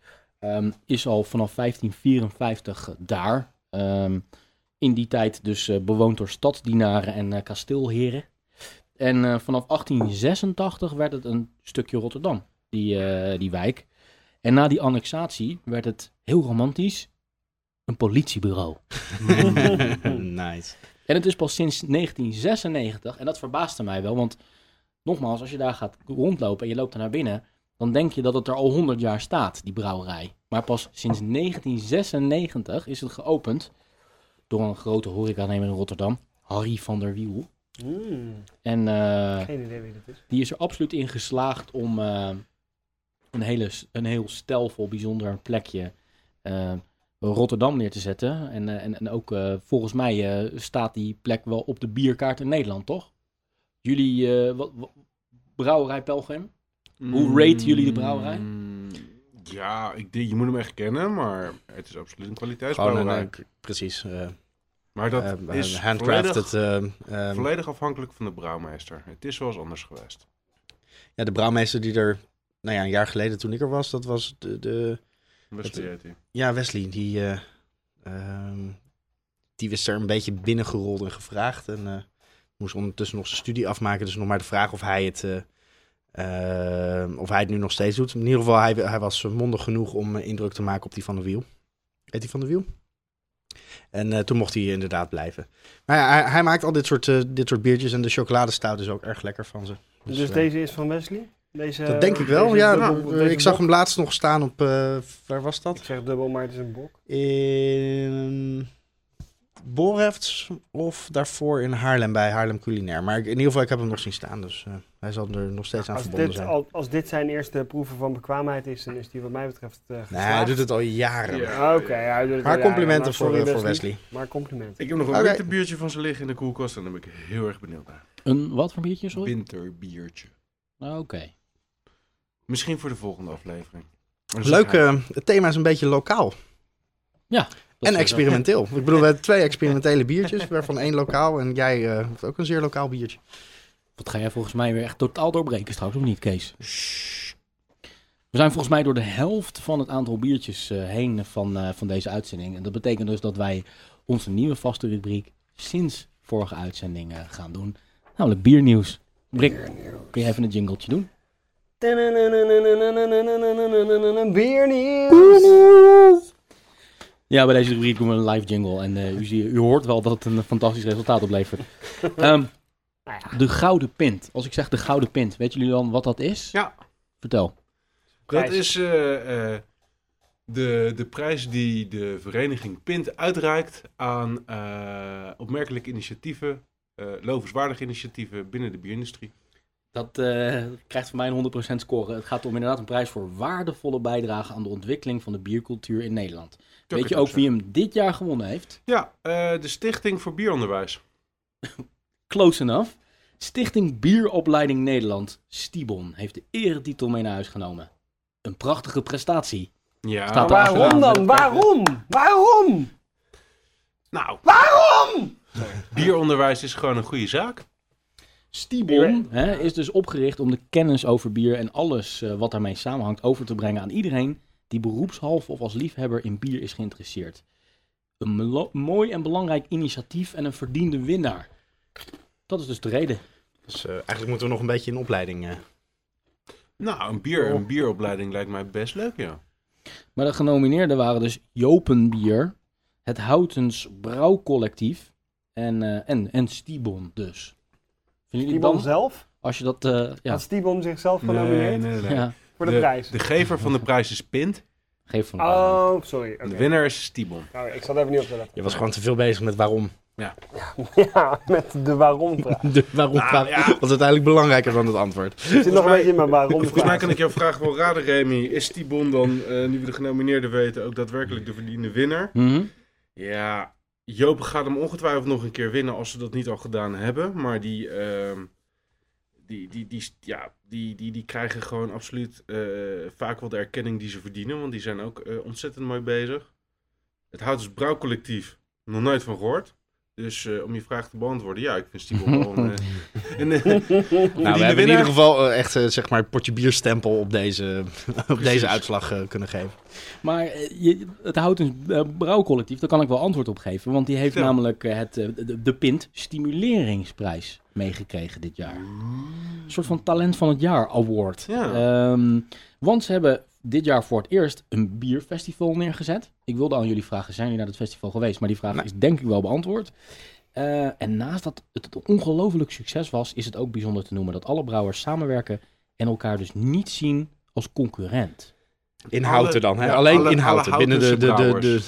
ehm, is al vanaf 1554 daar. Ehm, in die tijd dus eh, bewoond door stadsdienaren en eh, kasteelheren. En eh, vanaf 1886 werd het een stukje Rotterdam, die, die wijk. En na die annexatie werd het heel romantisch een politiebureau.
nice.
En het is pas sinds 1996, en dat verbaasde mij wel, want nogmaals, als je daar gaat rondlopen en je loopt er naar binnen, dan denk je dat het er al 100 jaar staat, die brouwerij. Maar pas sinds 1996 is het geopend door een grote horecanemer in Rotterdam, Harry van der Wiel.
Hmm,
En eh,
geen idee wie dat is.
die is er absoluut in geslaagd om eh, een, hele, een heel stijlvol, bijzonder plekje eh, Rotterdam neer te zetten. En, eh, en, en ook eh, volgens mij eh, staat die plek wel op de bierkaart in Nederland, toch? Jullie, eh, wat, wat- brouwerij Pelgrim? Hoe raten jullie de brouwerij?
Ja, ik, je moet hem echt kennen, maar het is absoluut een
eh, precies, eh
maar dat
eh,
is
handcrafted.
volledig,
eh, eh,
volledig afhankelijk van de brouwmeester. Het is zoals anders geweest.
ja, de brouwmeester die er, nou ja, een jaar geleden toen ik er was, dat was de, de
Wesley hij.
ja, Wesley. Die, ehm, die is er een beetje binnengerold en gevraagd. En moest ondertussen nog zijn studie afmaken. Dus nog maar de vraag of hij het, of hij het nu nog steeds doet. In ieder geval, hij, hij was mondig genoeg om eh, indruk te maken op die van de wiel. Heet die van de wiel? En eh, toen mocht hij inderdaad blijven. Maar ja, hij, hij maakt al dit soort, eh, dit soort biertjes. En de chocoladestout is ook erg lekker van ze.
Dus,
eh,
deze is van Wesley? Deze,
dat denk ik wel. Ja,
dubbel- deze
ik zag hem laatst nog staan op. waar was dat?
Ik zeg dubbel, maar het is een bok.
in Borefts of daarvoor in Haarlem bij Haarlem Culinair. Maar ik- in ieder geval, ik heb hem nog zien staan, dus eh, hij zal er nog steeds aan
Als
verbonden
dit,
zijn.
al- als dit zijn eerste proeven van bekwaamheid is, dan is die wat mij betreft eh
Nee, hij doet het al jaren.
Ja.
Oké, hij doet het
Maar
al jaren.
complimenten
Maar
voor,
sorry,
eh, voor Wesley.
Maar complimenten.
Ik heb nog een
Oké.
winterbiertje van ze liggen in de koelkast en daar ben ik heel erg benieuwd naar.
Een wat voor biertje, sorry?
Winterbiertje.
Ah, Oké.
Misschien voor de volgende aflevering.
Leuk, eh, het thema is een beetje lokaal
Dat
en
is-
experimenteel. Ik bedoel, we hebben twee experimentele biertjes, waarvan één lokaal. En jij eh, hebt ook een zeer lokaal biertje.
Wat ga jij volgens mij weer echt totaal doorbreken straks, of niet, Kees? We zijn volgens mij door de helft van het aantal biertjes eh, heen van, eh, van deze uitzending. En dat betekent dus dat wij onze nieuwe vaste rubriek sinds vorige uitzending eh, gaan doen. Namelijk biernieuws. Brik, kun je even een jingletje doen?
Biernieuws!
Ja, bij deze rubriek doen we een live jingle. En eh, u, zie- u hoort wel dat het een fantastisch resultaat oplevert. Ehm,
Nou ja,
de Gouden Pint. Als ik zeg de Gouden Pint, weten jullie dan wat dat is?
Ja.
Vertel.
Dat is eh, eh, de, de prijs die de vereniging Pint uitreikt aan eh, opmerkelijke initiatieven, eh lovenswaardige initiatieven binnen de bierindustrie.
Dat eh, krijgt van mij een 100% score. Het gaat om inderdaad een prijs voor waardevolle bijdrage aan de ontwikkeling van de biercultuur in Nederland. Weet je ook wie hem dit jaar gewonnen heeft?
Ja, eh, de Stichting voor Bieronderwijs.
Close enough. Stichting Bieropleiding Nederland, Stibon, heeft de eretitel mee naar huis genomen. Een prachtige prestatie.
Ja,
Staat
waarom
achteraan.
dan? Waarom? Waarom?
nou,
Waarom?
bieronderwijs is gewoon een goede zaak.
Stibon hè, is dus opgericht om de kennis over bier en alles eh, wat daarmee samenhangt over te brengen aan iedereen die beroepshalve of als liefhebber in bier is geïnteresseerd. Een mooi en belangrijk initiatief en een verdiende winnaar. Dat is dus de reden.
Dus eh, eigenlijk moeten we nog een beetje in opleiding. eh.
Nou, een, bier, een bieropleiding lijkt mij best leuk, ja.
Maar de genomineerden waren dus Jopenbier, het Houtens Brouwcollectief en, eh, en, en Stibon dus. Vinden jullie
Stibon
dan,
zelf?
als je dat... eh, ja,
Had Stibon zichzelf
Nee,
genomineerd
nee, nee.
ja,
voor de, prijs?
De gever van de prijs is Pint.
geef van
Oh, sorry.
De winnaar is Stibon.
Nou, ik zat even niet op te letten.
Je was gewoon te veel bezig met waarom.
Ja, met de waarom vraag.
De waarom
Nou,
vraag
ja.
was uiteindelijk belangrijker dan het antwoord.
Ik zit nog een beetje in mijn waarom
Volgens mij kan ik jouw vraag wel raden, Remy. Is Stibon dan, eh, nu we de genomineerden weten, ook daadwerkelijk de verdiende winnaar?
Mhm.
Ja, Joop gaat hem ongetwijfeld nog een keer winnen als ze dat niet al gedaan hebben. Maar die, ehm, die, die, die, ja, die, die, die krijgen gewoon absoluut eh, vaak wel de erkenning die ze verdienen. Want die zijn ook eh, ontzettend mooi bezig. Het Houtens Brouwcollectief, nog nooit van gehoord. Dus eh, om je vraag te beantwoorden, ja, ik vind Stibon wel een... eh, een, eh,
Nou, we hebben in ieder geval echt zeg maar potje bierstempel op deze, op deze uitslag kunnen geven.
Maar je, het Houtens eh, Brouwcollectief, daar kan ik wel antwoord op geven. Want die heeft
Ja.
namelijk het, de, de Pint Stimuleringsprijs meegekregen dit jaar. Een soort van talent van het jaar award.
Ja.
Ehm, want ze hebben dit jaar voor het eerst een bierfestival neergezet. Ik wilde aan jullie vragen, zijn jullie naar het festival geweest? Maar die vraag
Nee.
is denk ik wel beantwoord. Eh, en naast dat het een ongelooflijk succes was, is het ook bijzonder te noemen dat alle brouwers samenwerken en elkaar dus niet zien als concurrent.
In
Alle-
Houten dan, hè?
ja,
alleen
alle-
in Houten.
alle
binnen de, de, de, de,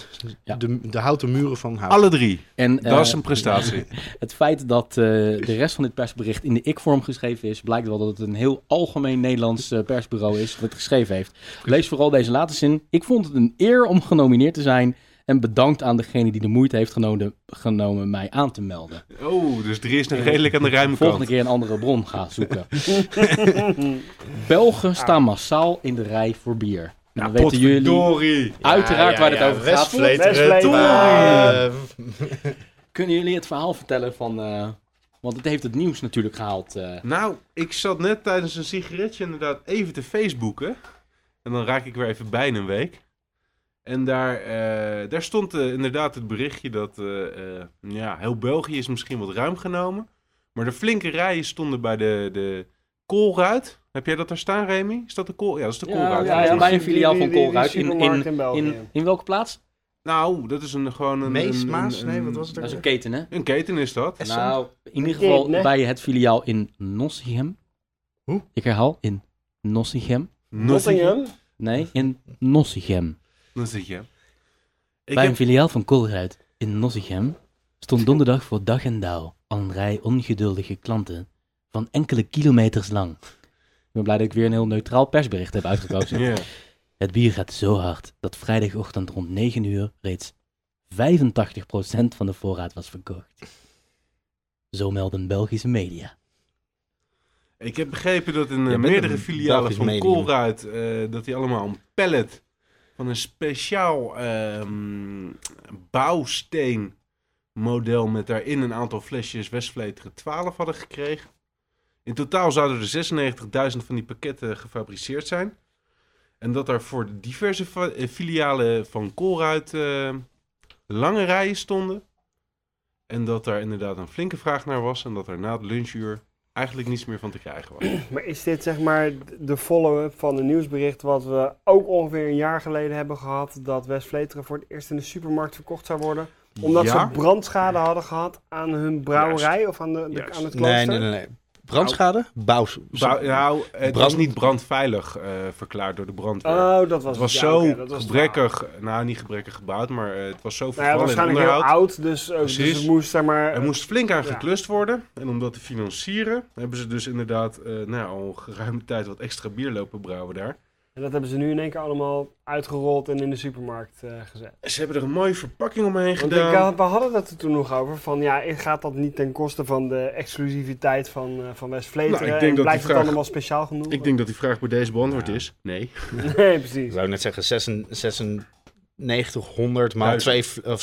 Ja.
de, de houten muren van Houten.
Alle drie.
En,
Dat
eh,
is een prestatie.
Het feit dat eh, de rest van dit persbericht in de ik-vorm geschreven is, blijkt wel dat het een heel algemeen Nederlands eh, persbureau is dat het geschreven heeft. Lees vooral deze laatste zin. Ik vond het een eer om genomineerd te zijn en bedankt aan degene die de moeite heeft genomen, genomen mij aan te melden.
Oh, dus er is nog redelijk aan de ruime
Volgende
kant.
keer een andere bron gaan zoeken. Belgen staan massaal in de rij voor bier. Dan weten jullie uiteraard waar het over gaat.
Westvleteren.
Westvleteren.
Eh,
Kunnen jullie het verhaal vertellen van... eh, want het heeft het nieuws natuurlijk gehaald. eh.
Nou, ik zat net tijdens een sigaretje inderdaad even te Facebooken. En dan raak ik weer even bij een week. En daar, eh, daar stond inderdaad het berichtje dat eh, eh, ja, heel België is misschien wat ruim genomen. Maar de flinke rijen stonden bij de, de koolruit. Heb jij dat daar staan, Remy? Is dat de kool? Ja, dat is de
Ja,
koolruit.
ja, ja, bij een filiaal van Colruyt in, in,
in
in, in welke plaats?
Nou, dat is een, gewoon een...
Mees,
een-
Maas?
een-
Nee, wat was het
Dat is een keten, hè?
Een keten is dat.
Nou, in ieder geval bij het filiaal in Nottingham.
Hoe?
Ik herhaal, in Nottingham.
Nottingham?
Nee, in Nottingham.
Dan zit je. Ik
Bij
heb-
een filiaal van Colruyt in Nottingham stond donderdag voor dag en dauw al een rij ongeduldige klanten van enkele kilometers lang. Ik ben blij dat ik weer een heel neutraal persbericht heb uitgekozen.
Ja.
Het bier gaat zo hard dat vrijdagochtend rond 9 uur reeds 85% van de voorraad was verkocht. Zo melden Belgische media.
Ik heb begrepen dat in eh, meerdere
een
filialen
Belgisch
van
medium.
Colruyt, eh, dat die allemaal een pallet van een speciaal ehm bouwsteen model met daarin een aantal flesjes Westvleteren 12 hadden gekregen. In totaal zouden er 96.000 van die pakketten gefabriceerd zijn. En dat er voor de diverse eh, filialen van Colruyt eh, lange rijen stonden. En dat daar inderdaad een flinke vraag naar was. En dat er na het lunchuur eigenlijk niets meer van te krijgen was.
Maar is dit zeg maar de follow-up van een nieuwsbericht wat we ook ongeveer een jaar geleden hebben gehad, dat West-Vleteren voor het eerst in de supermarkt verkocht zou worden? Omdat
Ja.
ze brandschade hadden gehad aan hun brouwerij of aan, de, aan het klooster?
Nee, nee, nee, nee. Brandschade? Bouw.
Bouw- nou, het
Brand-
was niet brandveilig eh, verklaard door de brandweer.
Oh, dat was
het was
ja,
zo
het
gebrekkig, nou niet gebrekkig gebouwd, maar eh, het was zo
verhaal. Nou ja,
vervallen
waarschijnlijk heel oud, dus, eh, dus het moest zeg maar...
Er moest flink aan
Ja.
geklust worden. En om dat te financieren, hebben ze dus inderdaad eh, nou, ja, al geruime tijd wat extra bier lopen brouwen daar.
En dat hebben ze nu in één keer allemaal uitgerold en in de supermarkt eh, gezet.
Ze hebben er een mooie verpakking omheen
Want ik,
gedaan.
had- we hadden het er toen nog over, van ja, gaat dat niet ten koste van de exclusiviteit van, eh van West-Vleteren?
Nou, ik denk
En
dat
blijft het allemaal speciaal genoeg?
Ik denk dat die vraag bij deze beantwoord
Ja.
is. Nee.
nee,
Ik
precies.
zou net zeggen, 9600 maal twee, of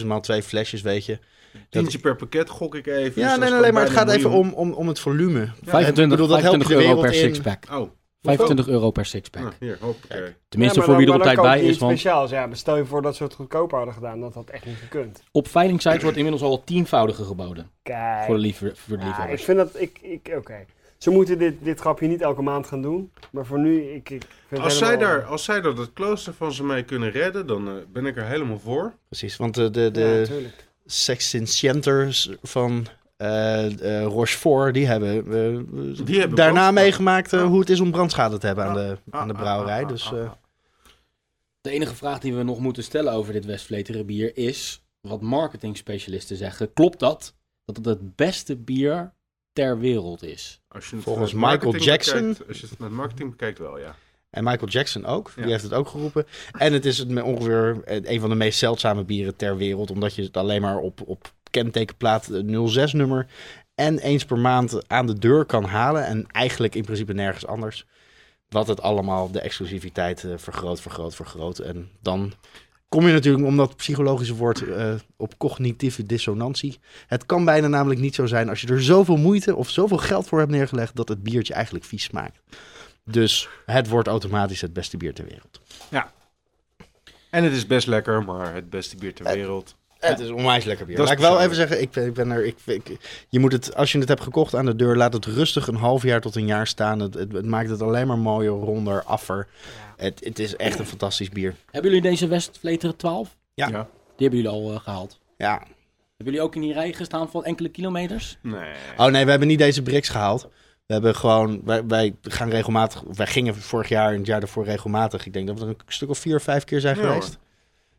96.000 maal twee flesjes, weet je. Dat-
Tientje per pakket gok ik even. dus
Ja,
dat
nee, nee, nee, maar het gaat even om, om, om het volume. Ja,
25,
ik bedoel, dat helpt
25
de
euro per sixpack.
Oh,
25 euro per sixpack.
ah, hier, hoppakee.
Tenminste,
Ja,
voor wie er op tijd bij is. Want
speciaals. Ja, maar stel je voor dat ze het goedkoper hadden gedaan, dat had echt niet gekund.
op veilingsites wordt inmiddels al het tienvoudige geboden.
Kijk.
Voor de, liever, voor de
Ja, ik vind dat, ik, ik oké. ze moeten dit, dit grapje niet elke maand gaan doen. Maar voor nu, ik, ik vind
Als
het
zij, daar, als zij daar het klooster van ze mee kunnen redden, dan eh, ben ik er helemaal voor.
Precies, want de, de,
Ja,
de. Sextinciënters van Rochefort, die hebben, eh,
Die hebben
daarna
brandschade.
meegemaakt eh,
Ja.
hoe het is om brandschade te hebben aan de,
ah,
aan de
ah,
brouwerij.
ah,
Dus eh,
ah.
De enige vraag die we nog moeten stellen over dit Westvleteren bier is, wat marketingspecialisten zeggen, klopt dat? Dat het het beste bier ter wereld is?
Als je het
Volgens
met marketing
Michael Jackson-
bekijkt- als je het met marketing bekijkt, wel ja.
En Michael Jackson ook.
Ja.
Die heeft het ook geroepen. En het is het ongeveer een van de meest zeldzame bieren ter wereld. Omdat je het alleen maar op, op kentekenplaat 06 nummer en eens per maand aan de deur kan halen. En eigenlijk in principe nergens anders. Wat het allemaal de exclusiviteit eh, vergroot, vergroot, vergroot. En dan kom je natuurlijk, omdat psychologische woord, eh, op cognitieve dissonantie. Het kan bijna namelijk niet zo zijn als je er zoveel moeite of zoveel geld voor hebt neergelegd... dat het biertje eigenlijk vies smaakt. Dus het wordt automatisch het beste bier ter wereld.
En het is best lekker, maar het beste bier ter
Eh,
wereld.
Het is onwijs lekker bier. Laat ik wel even zeggen, ik ben, ik ben er. Ik, ik- je moet het, als je het hebt gekocht aan de deur, laat het rustig een half jaar tot een jaar staan. Het, het, het maakt het alleen maar mooier, ronder, affer. Het, het is echt een fantastisch bier.
Hebben jullie deze Westvleteren 12?
Ja.
Ja.
Die hebben jullie al eh, gehaald.
Ja.
Hebben jullie ook in die rij gestaan van enkele kilometers?
Nee.
Oh nee, we hebben niet deze bricks gehaald. We hebben gewoon, wij, wij gaan regelmatig, wij gingen vorig jaar en het jaar daarvoor regelmatig. Ik denk dat we er een stuk of vier, vijf keer zijn
Ja,
geweest.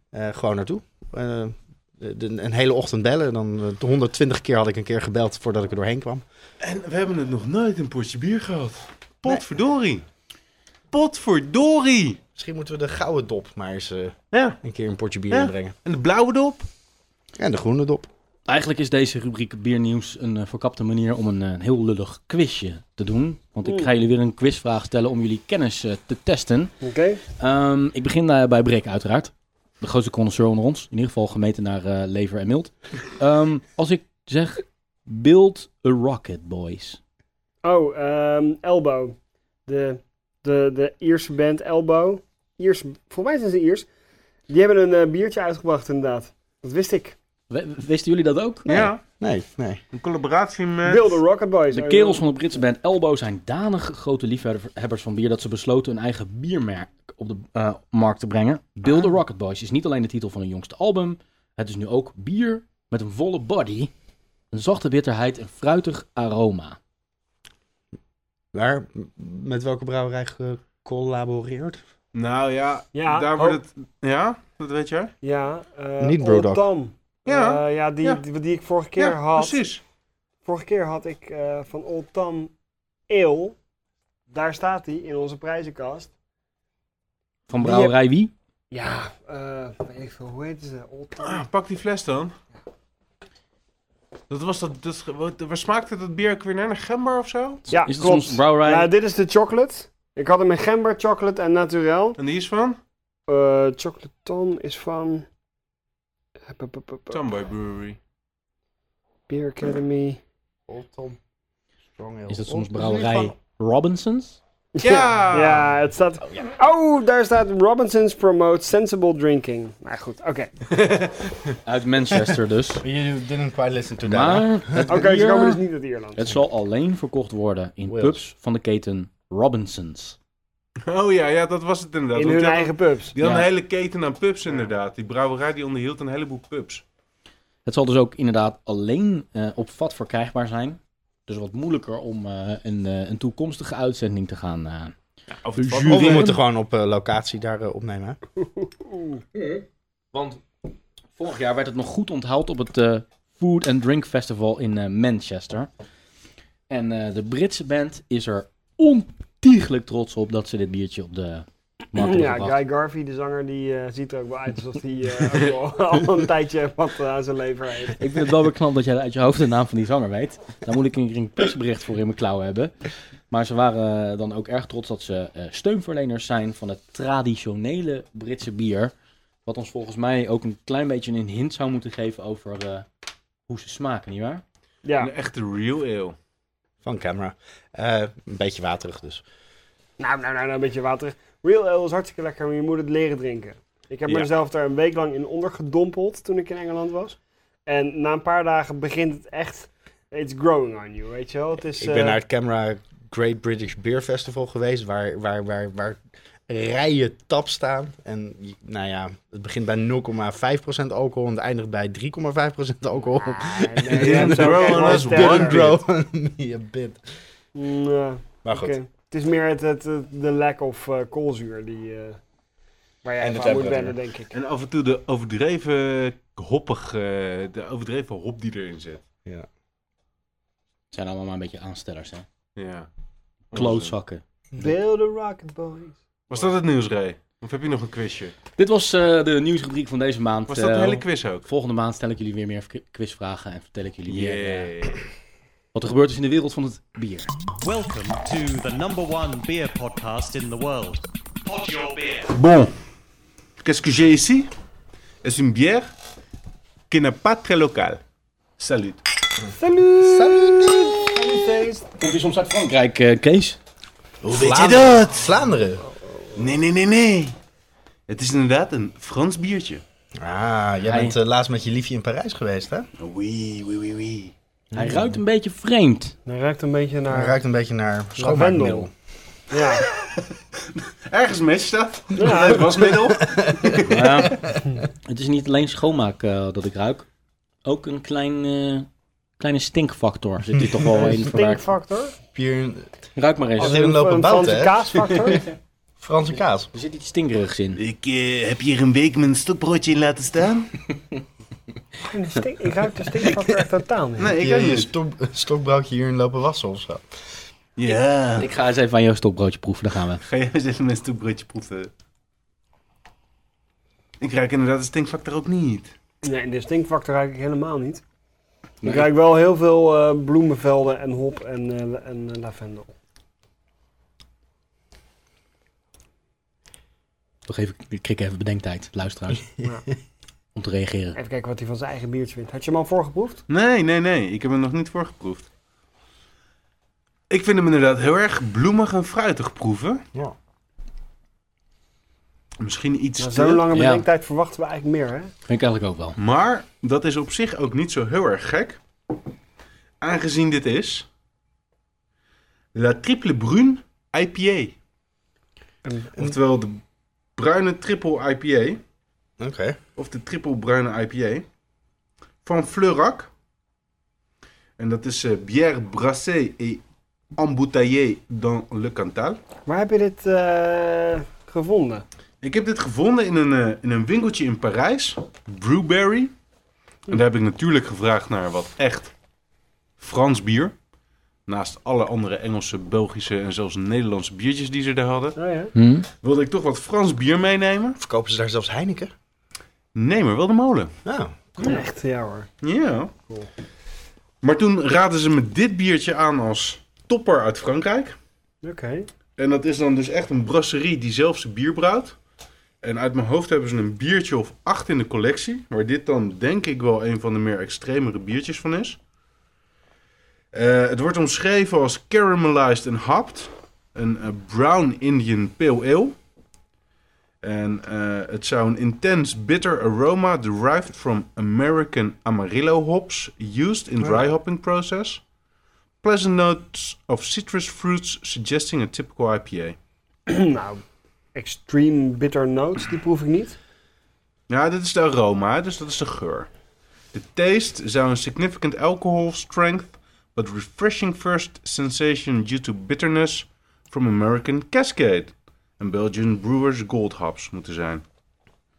Eh, gewoon naartoe. De- een hele ochtend bellen. Dan eh, 120 keer had ik een keer gebeld voordat ik er doorheen kwam.
En we hebben het nog nooit een potje bier gehad. Potverdorie. Potverdorie.
Misschien moeten we de gouden dop maar eens eh,
Ja.
een keer een potje bier
Ja.
inbrengen.
En de blauwe dop?
En de groene dop.
Eigenlijk is deze rubriek biernieuws een eh, verkapte manier om een, eh, heel lullig quizje te doen. Want ik ga jullie weer een quizvraag stellen om jullie kennis eh, te testen.
Oké.
Ehm, ik begin eh, bij Brik uiteraard. De grootste connoisseur onder ons. In ieder geval gemeten naar eh, lever en mild. Ehm, als ik zeg, build a rocket, boys.
Oh, ehm, Elbow. De, de, de Ierse band Elbow. Iers, volgens mij zijn ze Iers. Die hebben een eh, biertje uitgebracht inderdaad. Dat wist ik.
Wisten jullie dat ook?
Ja.
Nee, nee.
Een collaboratie met...
Build the Rocket Boys.
De kerels van de Britse band Elbow zijn danig grote liefhebbers van bier dat ze besloten een eigen biermerk op de eh, markt te brengen. Build the Rocket Boys is niet alleen de titel van hun jongste album, het is nu ook bier met een volle body, een zachte bitterheid en fruitig aroma.
Waar, met welke brouwerij gecollaboreerd?
Nou ja,
Ja,
daar
oh.
wordt het... Ja, dat weet jij?
Ja, eh
Niet.
Tom.
Ja.
Eh, ja, die,
Ja.
Die, die ik vorige keer
ja,
had.
precies.
Vorige keer had ik eh, van Old Tom Ale. Daar staat hij in onze prijzenkast.
Van brouwerij wie?
Ja, eh weet ik veel. Hoe heet ze? Old Tom.
Ah, pak die fles dan. Dat was dat... dat wat- waar smaakte dat bier ook weer naar? Naar gember of zo?
Ja,
Is het
klopt.
soms brouwerij?
Ja, dit is de chocolate. Ik had hem met gember, chocolate en naturel.
En die is van?
Eh, chocolate Tom is van...
Tomboy Brewery.
Beer Academy.
Old Tom. Strong Ale.
Is dat soms brouwerij Robinsons?
Ja!
ja, het staat... Oh, daar staat Robinsons promote sensible drinking. Maar goed, oké.
Uit Manchester dus.
You didn't quite listen to that.
Maar het,
Oké, ze komen dus niet uit Ierland.
het zal alleen verkocht worden in
Wales.
pubs van de keten Robinsons.
Oh ja, ja, dat was het inderdaad.
In hun
die
eigen
hadden-
pubs.
Die had
Ja.
een hele keten aan pubs inderdaad. Die brouwerij die onderhield een heleboel pubs.
Het zal dus ook inderdaad alleen eh, op vat verkrijgbaar zijn. Dus wat moeilijker om eh, een, eh, een toekomstige uitzending te gaan. eh.
Of
we moeten gewoon op eh, locatie daar opnemen. hè?
Want vorig jaar werd het nog goed onthaald op het eh, Food and Drink Festival in eh, Manchester. En eh, de Britse band is er ontiegelijk trots op dat ze dit biertje op de markt hebben
Ja,
gebracht.
Guy Garvey, de zanger, die eh, ziet er ook wel uit alsof hij eh, ook wel al een tijdje wat eh, aan zijn lever heeft.
Ik vind het wel weer knap dat jij uit je hoofd de naam van die zanger weet. Daar moet ik een een persbericht voor in mijn klauwen hebben. Maar ze waren eh, dan ook erg trots dat ze eh, steunverleners zijn van het traditionele Britse bier. Wat ons volgens mij ook een klein beetje een hint zou moeten geven over eh, hoe ze smaken, nietwaar?
Ja,
Een echte real ale.
Van camera. Eh, een beetje waterig dus.
nou, nou, nou, nou, een beetje water. Real ale is hartstikke lekker, maar je moet het leren drinken. Ik heb
Ja.
mezelf daar een week lang in ondergedompeld toen ik in Engeland was. En na een paar dagen begint het echt It's growing on you, weet je wel. Het is,
Ik ben
eh,
naar het Camera Great British Beer Festival geweest, waar, waar, waar, waar rijen tap staan. En nou ja, het begint bij 0,5% alcohol en het eindigt bij 3,5% alcohol.
ah, nee, je
one
a bit.
Mm, ja,
Maar goed.
Het is meer het, het, de lack of eh, koolzuur die, eh, waar jij
En
aan moet wennen, denk ik.
En af en toe de overdreven hoppig, eh, de overdreven hop die erin zit.
Ja.
Het zijn allemaal maar een beetje aanstellers, hè.
Ja.
Klootzakken.
Build a rocket, boys.
Was dat het nieuws, Ray? Of heb je nog een quizje?
Dit was eh, de nieuwsrubriek van deze maand.
Was dat de
Eh,
hele quiz ook?
Volgende maand stel ik jullie weer meer qui- quizvragen en vertel ik jullie meer eh,
Yeah.
wat er gebeurd is in de wereld van het bier.
Welcome to the number one beer podcast in the world. Pod your beer.
Bon. Qu'est-ce que j'ai ici? C'est une bière qui n'est pas très locale. Salut.
Salut! Salut!
Komt je soms uit Frankrijk, Kees?
Hoe
weet je dat? Vlaanderen.
Nee, nee, nee, nee. Het is inderdaad een Frans biertje.
Ah, jij
Hij-
bent eh, laatst met je liefje in Parijs geweest, hè?
Oui, oui, oui, oui.
Hij ruikt een beetje vreemd.
Hij ruikt een beetje
Hij
naar...
ruikt een beetje naar schoonmaakmiddel.
Ja.
Ergens matcht dat.
Ja.
Het wasmiddel.
Ja, het is niet alleen schoonmaak eh, dat ik ruik. Ook een klein, eh, kleine stinkfactor zit hier toch wel in verwerkt.
Stinkfactor.
Pier,
Ruik maar eens.
Als lopen
een Franse
hè?
kaasfactor.
Franse kaas.
Er zit iets stinkerigs in.
Ik eh, heb hier een week mijn stokbroodje in laten staan.
Stink- ik ruik de stinkfactor echt totaal niet.
Nee, ik
je
ook
je stok, stokbroodje hierin lopen wassen of zo.
Ja.
Ik ga eens even aan jouw stokbroodje proeven, daar gaan we.
Ga jij eens even mijn stokbroodje proeven? Ik ruik inderdaad de stinkfactor ook niet.
Nee, de stinkfactor ruik ik helemaal niet.
Nee.
Ik ruik wel heel veel eh, bloemenvelden en hop en, eh, en eh, lavendel.
Toch even, ik krik even bedenktijd, luisteraars.
Ja.
Om te reageren.
Even kijken wat hij van zijn eigen biertje vindt. Had je hem al voorgeproefd?
Nee, nee, nee. Ik heb hem nog niet voorgeproefd. Ik vind hem inderdaad heel erg bloemig en fruitig proeven.
Ja.
Misschien iets te...
zo'n lange
Ja.
bedenktijd verwachten we eigenlijk meer, hè?
Vind ik eigenlijk ook wel.
Maar dat is op zich ook niet zo heel erg gek. Aangezien dit is... La Triple Brune IPA.
Een,
Oftewel de bruine triple IPA.
Oké.
Of de triple bruine IPA. Van Fleurac. En dat is eh, bière brassée et embouteillée dans le Cantal.
waar heb je dit eh, gevonden?
Ik heb dit gevonden in een, eh, in een winkeltje in Parijs. Brewberry. En daar heb ik natuurlijk gevraagd naar wat echt Frans bier. Naast alle andere Engelse, Belgische en zelfs Nederlandse biertjes die ze daar hadden.
Oh ja.
Hm?
Wilde ik toch wat Frans bier meenemen?
Verkopen ze daar zelfs Heineken?
Nee, maar wel de molen.
Nou,
Echt, ja hoor.
Ja.
Cool.
Maar toen raadden ze me dit biertje aan als topper uit Frankrijk.
Oké.
En dat is dan dus echt een brasserie die zelf zijn bier brouwt. En uit mijn hoofd hebben ze een biertje of acht in de collectie. Waar dit dan denk ik wel een van de meer extremere biertjes van is. Eh, het wordt omschreven als caramelized and hopped. Een eh, brown Indian pale ale. En eh, het zou een intense bitter aroma derived from American Amarillo hops used in dry hopping process. Pleasant notes of citrus fruits suggesting a typical IPA.
nou, extreme bitter notes, die proef ik niet.
Ja, dit is de aroma, dus dat is de geur. De taste zou een significant alcohol strength, but refreshing first sensation due to bitterness from American Cascade. En Belgian Brewers Gold Hops moeten zijn.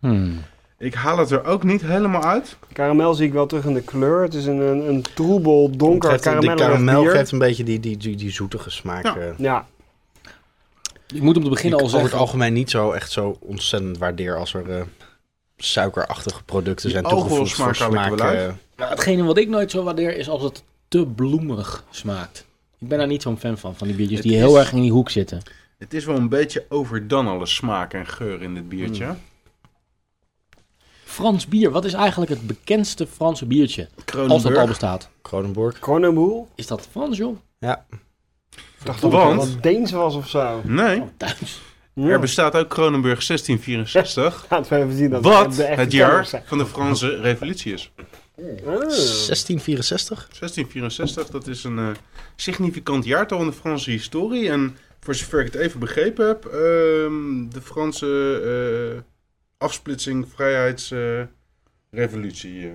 Hm.
Ik haal het er ook niet helemaal uit.
Karamel zie ik wel terug in de kleur. Het is een, een, een troebel, donker
geeft- de
karamel
karamel geeft een beetje die, die, die, die zoetige smaak.
Ja.
eh,
Ja,
Ik moet om te beginnen
ik
al
over het
zeggen...
algemeen niet zo echt zo ontzettend waardeer als er eh, suikerachtige producten zijn toegevoegd voor smaak.
uit.
eh,
Nou, hetgene wat ik nooit zo waardeer is als het te bloemerig smaakt. Ik ben daar niet zo'n fan van, van die biertjes
Het
die
is-
heel erg in die hoek zitten.
Het is wel een beetje overdone alle smaak en geur in dit biertje.
Frans bier, wat is eigenlijk het bekendste Franse biertje? Als dat al
Kronenburg.
bestaat.
Kronenboel.
Is dat Frans, joh?
Ja.
Ik dacht dat het wat Deens was of zo.
Nee,
Oh.
Ja.
er bestaat ook Kronenburg 1664.
Laten we even zien dat
Wat
de echte
het jaar van de Franse revolutie is.
Ah.
1664?
1664, dat is een eh, significant jaartal in de Franse historie. En voor zover ik het even begrepen heb, ehm, de Franse eh, afsplitsing, vrijheidsrevolutie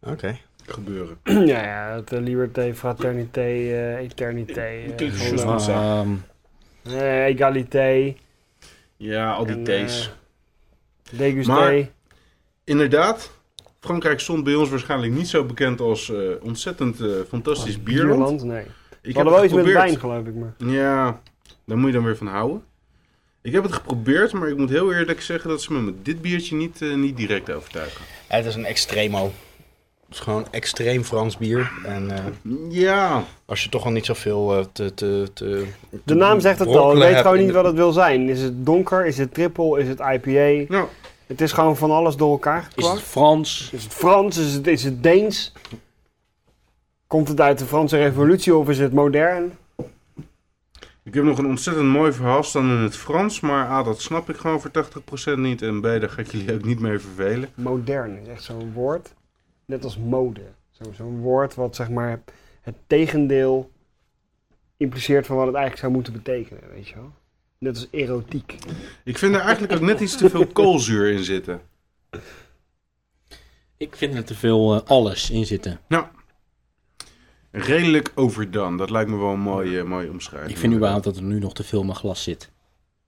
eh,
Oké.
gebeuren.
ja, ja, uh, liberté, fraternité, eternité,
goed.
Ehm,
eh, egalité,
Ja, al die
En,
T's. Maar- Inderdaad, Frankrijk stond bij ons waarschijnlijk niet zo bekend als eh, ontzettend eh, fantastisch bierland.
Bierland, nee.
Ik
We
heb
hadden wel iets met wijn, geloof ik maar.
Ja, daar moet je dan weer van houden. Ik heb het geprobeerd, maar ik moet heel eerlijk zeggen dat ze me met dit biertje niet, eh, niet direct overtuigen.
Ja, het is een extremo. Het is gewoon extreem Frans bier. En eh,
Ja,
als je toch al niet zoveel eh, te, te, te...
De naam zegt het al, ik weet gewoon niet
de-
wat het wil zijn. Is het donker, is het triple, is het IPA?
nou,
Het is gewoon van alles door elkaar
is het
gekwakt.
Frans?
Is het Frans, is het, is het Deens? Komt het uit de Franse revolutie of is het modern?
ik heb nog een ontzettend mooi verhaal staan in het Frans, maar A, dat snap ik gewoon voor 80% niet. En B, daar ga ik jullie ook niet mee vervelen.
Modern is echt zo'n woord, net als mode. Zo- Zo'n woord wat zeg maar het tegendeel impliceert van wat het eigenlijk zou moeten betekenen, weet je wel? Net als erotiek.
Ik vind er eigenlijk ook net iets te veel koolzuur in zitten.
Ik vind er te veel eh, alles in zitten.
Redelijk overdone, dat lijkt me wel een mooie, mooie omschrijving.
Ik vind überhaupt dat er nu nog te veel in mijn glas zit.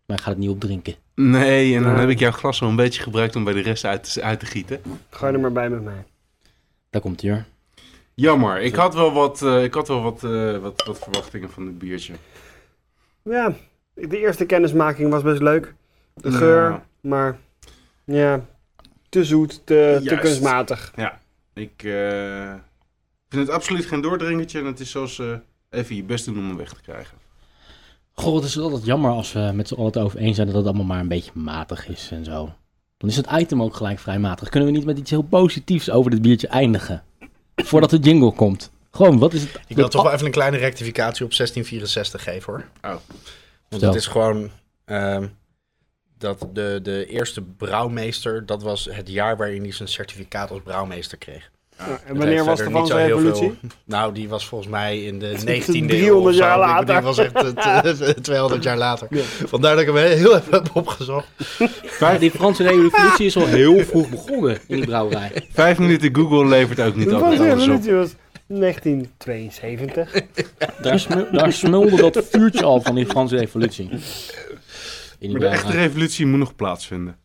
Maar ik ga het niet opdrinken.
Nee, en dan heb ik jouw glas wel een beetje gebruikt om bij de rest uit te, uit te gieten.
Gooi er maar bij met mij.
Daar komt hij hoor.
Jammer, ik had wel wat, eh, ik had wel wat, eh, wat, wat verwachtingen van dit biertje.
Ja, de eerste kennismaking was best leuk. De
Ja.
geur, maar ja, te zoet, te, te kunstmatig.
Ik eh, vind het absoluut geen doordringertje en het is zoals eh, even je best doen om hem weg te krijgen.
Goh, het is altijd jammer als we met z'n allen het over eens zijn dat het allemaal maar een beetje matig is en zo. Dan is het item ook gelijk vrij matig. Kunnen we niet met iets heel positiefs over dit biertje eindigen? Voordat de jingle komt. Gewoon, wat is het?
Ik wil toch wel even een kleine rectificatie op 1664 geven hoor.
Oh.
Want dat is gewoon... ehm, dat de, de eerste brouwmeester, dat was het jaar waarin hij zijn certificaat als brouwmeester kreeg.
Ja, en wanneer was de Franse
zo heel
revolutie?
veel- Nou, die was volgens mij in de 19e
300
eeuw. of zo.
jaar later.
Die was echt eh, t- 200 jaar later.
Ja.
Vandaar dat ik hem heel even heb opgezocht.
Die Franse revolutie is al heel vroeg begonnen in die brouwerij.
Vijf minuten Google levert ook niet
De
altijd
Franse
alles op.
revolutie was 1972.
Daar, smu- daar smulde dat vuurtje al van die Franse revolutie. In die
Maar de echte revolutie moet nog plaatsvinden.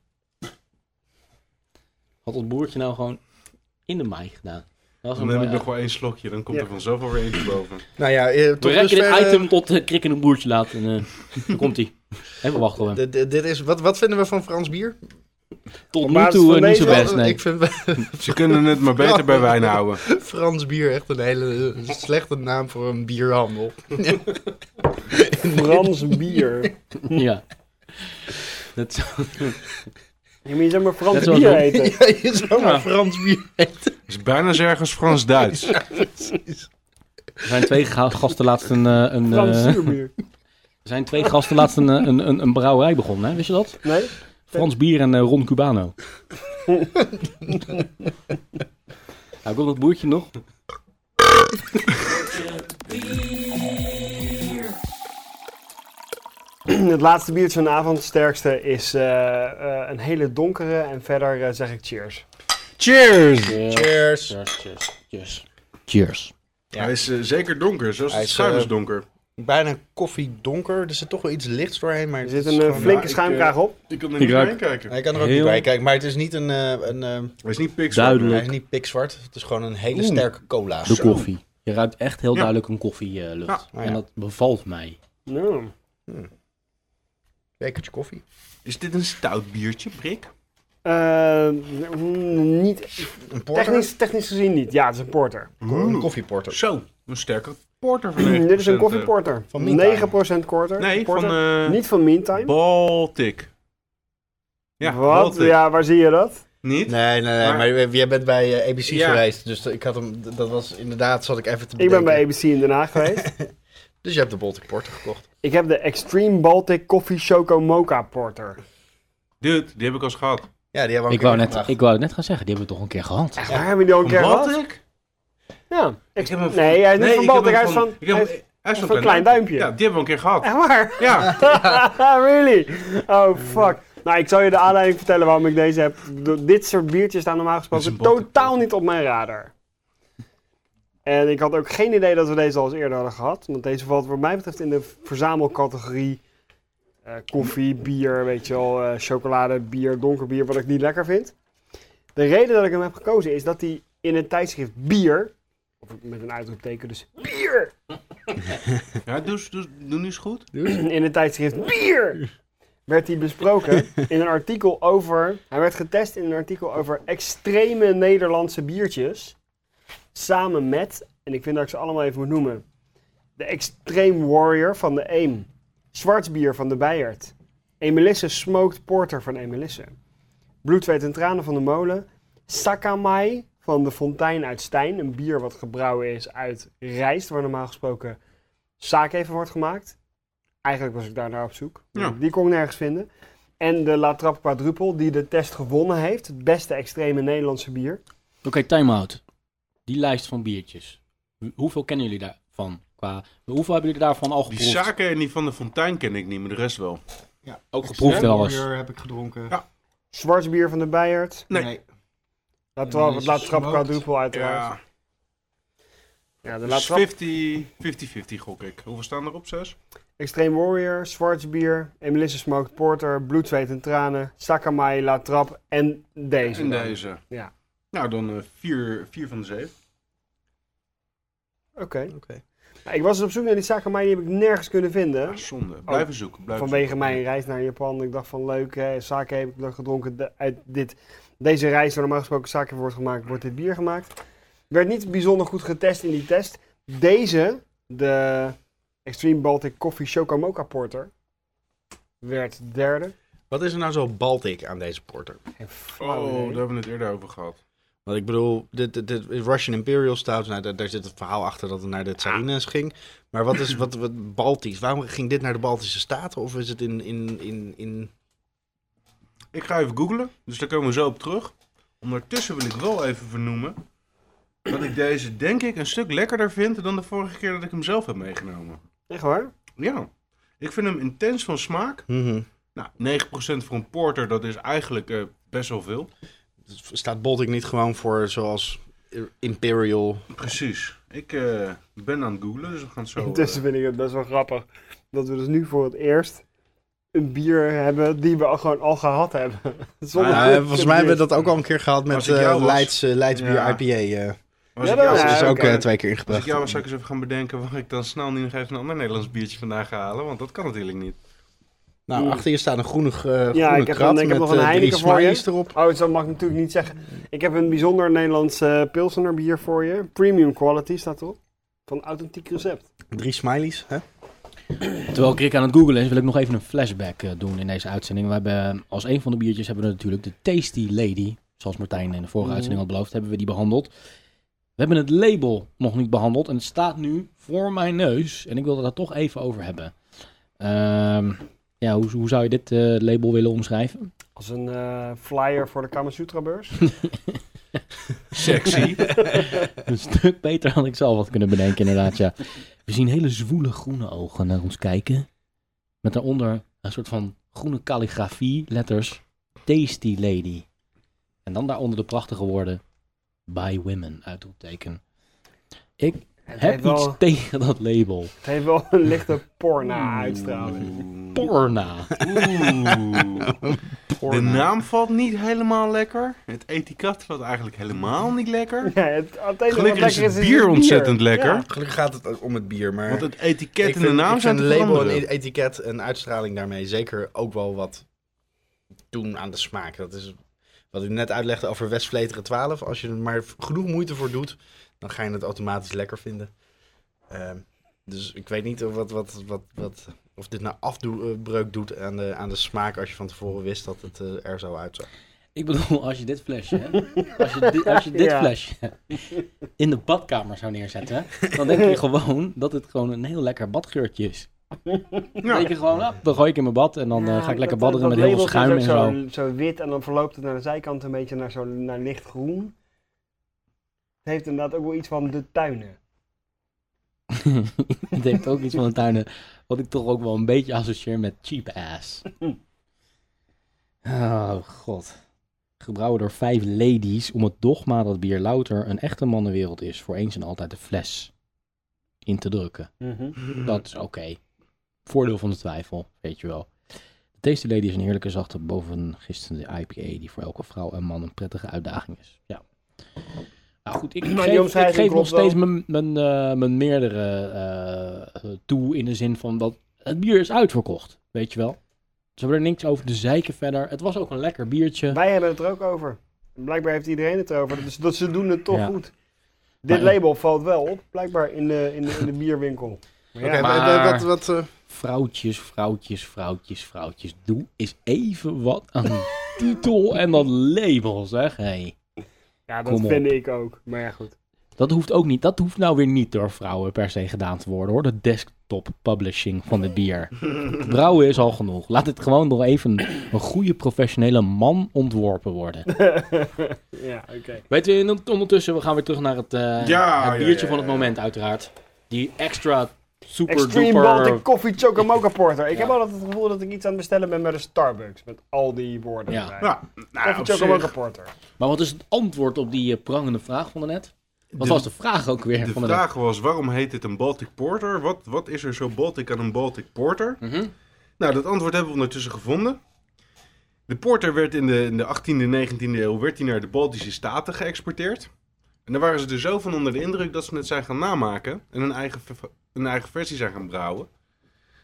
Had dat boertje nou gewoon in de maai gedaan. Dat was
Dan
een
heb ik nog wel één slokje, dan komt
Ja.
er vanzelf alweer eentje boven.
Nou ja, eh, tot
We rekken
dusver,
dit
eh,
item tot uh, Krik in een boertje laat. En uh, dan komt hij. Even wachten
dit is, wat, wat vinden we van Frans bier?
Tot nu toe eh, niet zo best, nee.
Ik vind
Ze kunnen het maar beter bij wijn houden.
Frans bier echt een hele eh, slechte naam voor een bierhandel.
Frans bier.
Ja. Dat
Je moet je zeg maar Frans bier eten.
Ja, je zou maar
Ja.
Frans bier
Het is bijna zo erg als Frans-Duits.
precies.
Er zijn twee ga- gasten laatst een, eh, een,
Frans
eh, er
zuurbier.
zijn twee gasten laatst een, eh, een, een, een brouwerij begonnen, hè? Wist je dat?
Nee?
Frans bier en eh, Ron Cubano. nou, komt dat boertje nog?
Het laatste biertje van de avond, het sterkste, is eh, eh, een hele donkere. En verder zeg ik cheers.
Cheers!
Cheers.
Cheers, cheers, cheers. Cheers.
Ja.
Hij is zeker donker, zoals
Hij
het schuim is donker.
Bijna koffiedonker. Er zit toch wel iets lichts doorheen. Maar
Er
het
zit
is
een eh,
gewoon-
flinke
ik,
schuimkraag
eh,
op.
Ik kan er
Ik
niet
ruik-
doorheen kijken.
Hij kan er ook
Heel-
niet bij kijken. Maar het is niet een... eh, een eh,
Hij is niet pikzwart.
Duidelijk.
hij is niet pikzwart. Het is gewoon een hele
Oeh.
sterke cola.
De
Zo.
koffie. Je ruikt echt heel
Ja.
duidelijk een koffielucht.
Ja.
Ah,
En dat bevalt mij.
Nou,
Bekertje koffie.
Is dit een stout biertje,
mm, niet,
Een porter.
technisch, technisch gezien niet. Ja, het is een porter.
Een koffieporter.
Zo, een sterke porter van 9%.
Dit is een
eh,
koffieporter.
van Meantime.
9% korter.
Nee,
porter.
van eh,
Niet van Meantime.
Baltic. Ja,
Wat?
Baltic.
Ja, waar zie je dat?
Niet?
Nee, nee, nee.
Maar-
Maar, jij bent bij eh, ABC
Ja.
geweest. Dus ik had hem... Dat was inderdaad... Zat ik even te
Ik ben bij ABC in Den Haag geweest.
Dus je hebt de Baltic Porter gekocht.
ik heb de Extreme Baltic Coffee Choco Mocha Porter.
Dude, die heb ik al eens gehad.
Ja, die hebben we
Ik wou, net, ik wou het net gaan zeggen, die hebben we toch een keer gehad.
Echt waar, hebben we die al een keer gehad? Ja.
Ik heb hem
Nee, hij is niet van Baltic, hij is van...
ik heb
hij van Klein Duimpje.
Ja, die hebben we een keer gehad.
Echt waar?
Ja.
really? Oh, fuck. Nou, ik zal je de aanleiding vertellen waarom ik deze heb. Dit soort biertjes staan normaal gesproken totaal niet op mijn radar. En ik had ook geen idee dat we deze al eens eerder hadden gehad. Want deze valt wat mij betreft in de verzamelcategorie eh, koffie, bier, weet je wel, eh, chocolade, bier, donker bier, wat ik niet lekker vind. De reden dat ik hem heb gekozen is dat hij in het tijdschrift bier, met een uitroepteken dus bier,
Ja, doe, doe, doe nu eens goed.
in het tijdschrift Bier werd hij besproken in een artikel over. Hij werd getest in een artikel over extreme Nederlandse biertjes. Samen met, en ik vind dat ik ze allemaal even moet noemen: de Extreme Warrior van de Eem, Zwartsbier van de Bijert, Emelisse Smoked Porter van Emelisse, Bloed, Zweet en Tranen van de Molen, Sakamai van de Fontein uit Stijn, een bier wat gebrouwen is uit rijst, waar normaal gesproken sake even wordt gemaakt. Eigenlijk was ik daar naar op zoek.
Ja.
Die kon ik nergens vinden. En de La Trappe Quadruple, die de test gewonnen heeft. Het beste extreme Nederlandse bier.
Oké, time-out. Die lijst van biertjes. Hoe- Hoeveel kennen jullie daarvan? Qua, hoeveel hebben jullie daarvan al
Die
geproefd?
zaken en die van de fontein ken ik niet, maar de rest wel.
Ook geproefd wel eens.
Heb ik gedronken.
Ja.
Zwartsbier van de Bijert.
Nee.
En
Trappe,
die is
La Trappe
smoked.
Quadruple uiteraard.
Ja,
Ja, de
dus
Trappe
50, 50-50 gok ik. Hoeveel staan erop? Zes?
Extreme Warrior, Zwartsbier, Emelisse Smoked Porter, Bloed, Zweet en Tranen, Sakamai, La Trappe en deze.
En
dan.
deze.
Ja.
Nou, dan eh, vier, vier van de zeven.
Oké.
Oké.
Nou, ik was dus op zoek naar die Sakamai, die heb ik nergens kunnen vinden.
Ja, zonde. Blijven zoeken. Blijven
Vanwege
zoeken.
mijn reis naar Japan. Ik dacht van leuk, hè, sake heb ik nog gedronken. Uit dit, deze reis waar normaal gesproken sake wordt gemaakt, wordt dit bier gemaakt. Werd niet bijzonder goed getest in die test. Deze, de Extreme Baltic Coffee Choco Mocha Porter, werd derde.
Wat is er nou zo Baltic aan deze porter?
Oh, daar hebben we het eerder over gehad.
Want ik bedoel, dit, dit, dit Russian Imperial Stout, nou, daar, daar zit het verhaal achter dat het naar de Tsarines ging. Maar wat is wat, wat Baltisch? Waarom ging dit naar de Baltische Staten? Of is het in, in, in, in...
Ik ga even googlen, dus daar komen we zo op terug. Ondertussen wil ik wel even vernoemen dat ik deze denk ik een stuk lekkerder vind dan de vorige keer dat ik hem zelf heb meegenomen.
Echt waar?
Ja, ik vind hem intens van smaak.
Mhm.
Nou, 9% voor een porter, dat is eigenlijk eh, best wel veel.
Staat Baltic niet gewoon voor zoals Imperial?
Precies. Ik eh, ben aan het googlen, dus we gaan het zo...
Intussen vind ik het best wel grappig dat we dus nu voor het eerst een bier hebben die we al gewoon al gehad hebben. Zonder
Ja, volgens mij hebben we dat ook al een keer gehad met
Als ik
eh
was-
Leids, eh, Leidsbier
Ja.
IPA. eh.
was
Ja,
ik
dat is-
is ook
oké.
eh, twee keer
Als
ingebracht.
ik jou was, zou ik eens even gaan bedenken waar ik dan snel nu nog even een ander Nederlands biertje vandaan ga halen, want dat kan natuurlijk niet.
Nou, achter je staat een groene, eh groene
ik heb
krat
een- ik heb
met
nog een
eh, drie
Heineken voor je.
smileys erop.
Oh, dat mag ik natuurlijk niet zeggen. Ik heb een bijzonder Nederlands eh Pilsener bier voor je. Premium quality staat erop. Van authentiek recept.
Drie smileys, hè?
Terwijl Rick aan het googlen is, wil ik nog even een flashback eh, doen in deze uitzending. We hebben eh, als een van de biertjes hebben we natuurlijk de Tasty Lady. Zoals Martijn in de vorige
Mhm.
uitzending had beloofd, hebben we die behandeld. We hebben het label nog niet behandeld en het staat nu voor mijn neus. En ik wil het daar toch even over hebben. Ehm, ja, hoe, hoe zou je dit eh, label willen omschrijven?
Als een flyer voor de Kamasutra beurs.
Sexy.
Een stuk beter dan ik zelf had kunnen bedenken, inderdaad. Ja. We zien hele zwoele groene ogen naar ons kijken. Met daaronder een soort van groene kalligrafie, letters Tasty Lady. En dan daaronder de prachtige woorden By Women, uitroepteken. Ik
Het
heb
heeft, wel,
iets tegen dat label.
het heeft wel een lichte porna uitstraling.
Porna.
Oeh. De naam valt niet helemaal lekker. Het etiket valt eigenlijk helemaal niet lekker.
Ja, het, het enige wat
Gelukkig is
lekker
het bier ontzettend lekker.
Ja.
Gelukkig gaat het om het bier, maar...
Want het etiket
ik
en de naam zijn te
een label en
veranderen.
etiket en uitstraling daarmee zeker ook wel wat doen aan de smaak. Dat is wat ik net uitlegde over Westvleteren 12. Als je er maar genoeg moeite voor doet, dan ga je het automatisch lekker vinden. Ehm, dus ik weet niet of, wat, wat, wat, wat, of dit nou afbreuk doet aan de, aan de smaak als je van tevoren wist dat het eh, er zo uitzag.
Ik bedoel, als je dit flesje, als je, di- als je dit
Ja.
flesje in de badkamer zou neerzetten, dan denk je gewoon dat het gewoon een heel lekker badgeurtje is. Denk je gewoon, ah, dan gooi ik in mijn bad en dan eh,
Ja,
ga ik lekker
dat-
badderen
dat
met heel veel schuim en. Zo,
zo wit en dan verloopt het naar de zijkant een beetje naar, zo, naar lichtgroen. Het heeft inderdaad ook wel iets van de tuinen.
het heeft ook iets van een tuinen wat ik toch ook wel een beetje associeer met cheap ass. Oh god. Gebrouwen door vijf ladies om het dogma dat bier louter een echte mannenwereld is voor eens en altijd de fles in te drukken. Dat is oké. Voordeel van de twijfel, weet je wel. De Tasty Lady is een heerlijke zachte bovengistende IPA die voor elke vrouw en man een prettige uitdaging is. Ja. Nou goed, ik,
Maar
geef, ik
omschrijving
geef nog steeds mijn, mijn, eh, mijn meerdere eh, toe in de zin van dat het bier is uitverkocht, weet je wel. Ze hebben er niks over te zeiken verder. Het was ook een lekker biertje.
Wij hebben het er ook over. Blijkbaar heeft iedereen het erover. Dus dat ze doen het toch
Ja.
goed. Dit
Maar-
label valt wel op, blijkbaar in de, in de, in de bierwinkel. Maar ja,
maar-
wat, wat, wat, eh,
Vrouwtjes, vrouwtjes, vrouwtjes, vrouwtjes. Doe eens even wat aan die titel en dat label, zeg. Hey.
Ja, dat
kom op.
vind ik ook. Maar ja, goed.
Dat hoeft ook niet. Dat hoeft nou weer niet door vrouwen per se gedaan te worden hoor. De desktop publishing van het bier. Brouwen is al genoeg. Laat het gewoon door even een goede professionele man ontworpen worden.
ja, oké.
Weet je, en ondertussen, we gaan weer terug naar het, eh,
Ja,
het
ja,
biertje
ja,
van het moment uiteraard. Die extra super
Extreme
duper...
Baltic Coffee Chocomocha Porter. Ik
Ja.
heb altijd het gevoel dat ik iets aan het bestellen ben bij de Starbucks. Met al die woorden
Ja.
erbij.
Ja, nou,
Coffee
zich,
Porter.
Maar wat is het antwoord op die eh, prangende vraag van net? Wat
de-
was de vraag ook weer?
De
van
vraag was, waarom heet dit een Baltic Porter? Wat, wat is er zo Baltic aan een Baltic Porter?
Mhm.
Nou, dat antwoord hebben we ondertussen gevonden. De porter werd in de, in de 18e en 19e eeuw werd die naar de Baltische Staten geëxporteerd. En daar waren ze er zo van onder de indruk dat ze het zijn gaan namaken en een eigen, een eigen versie zijn gaan brouwen.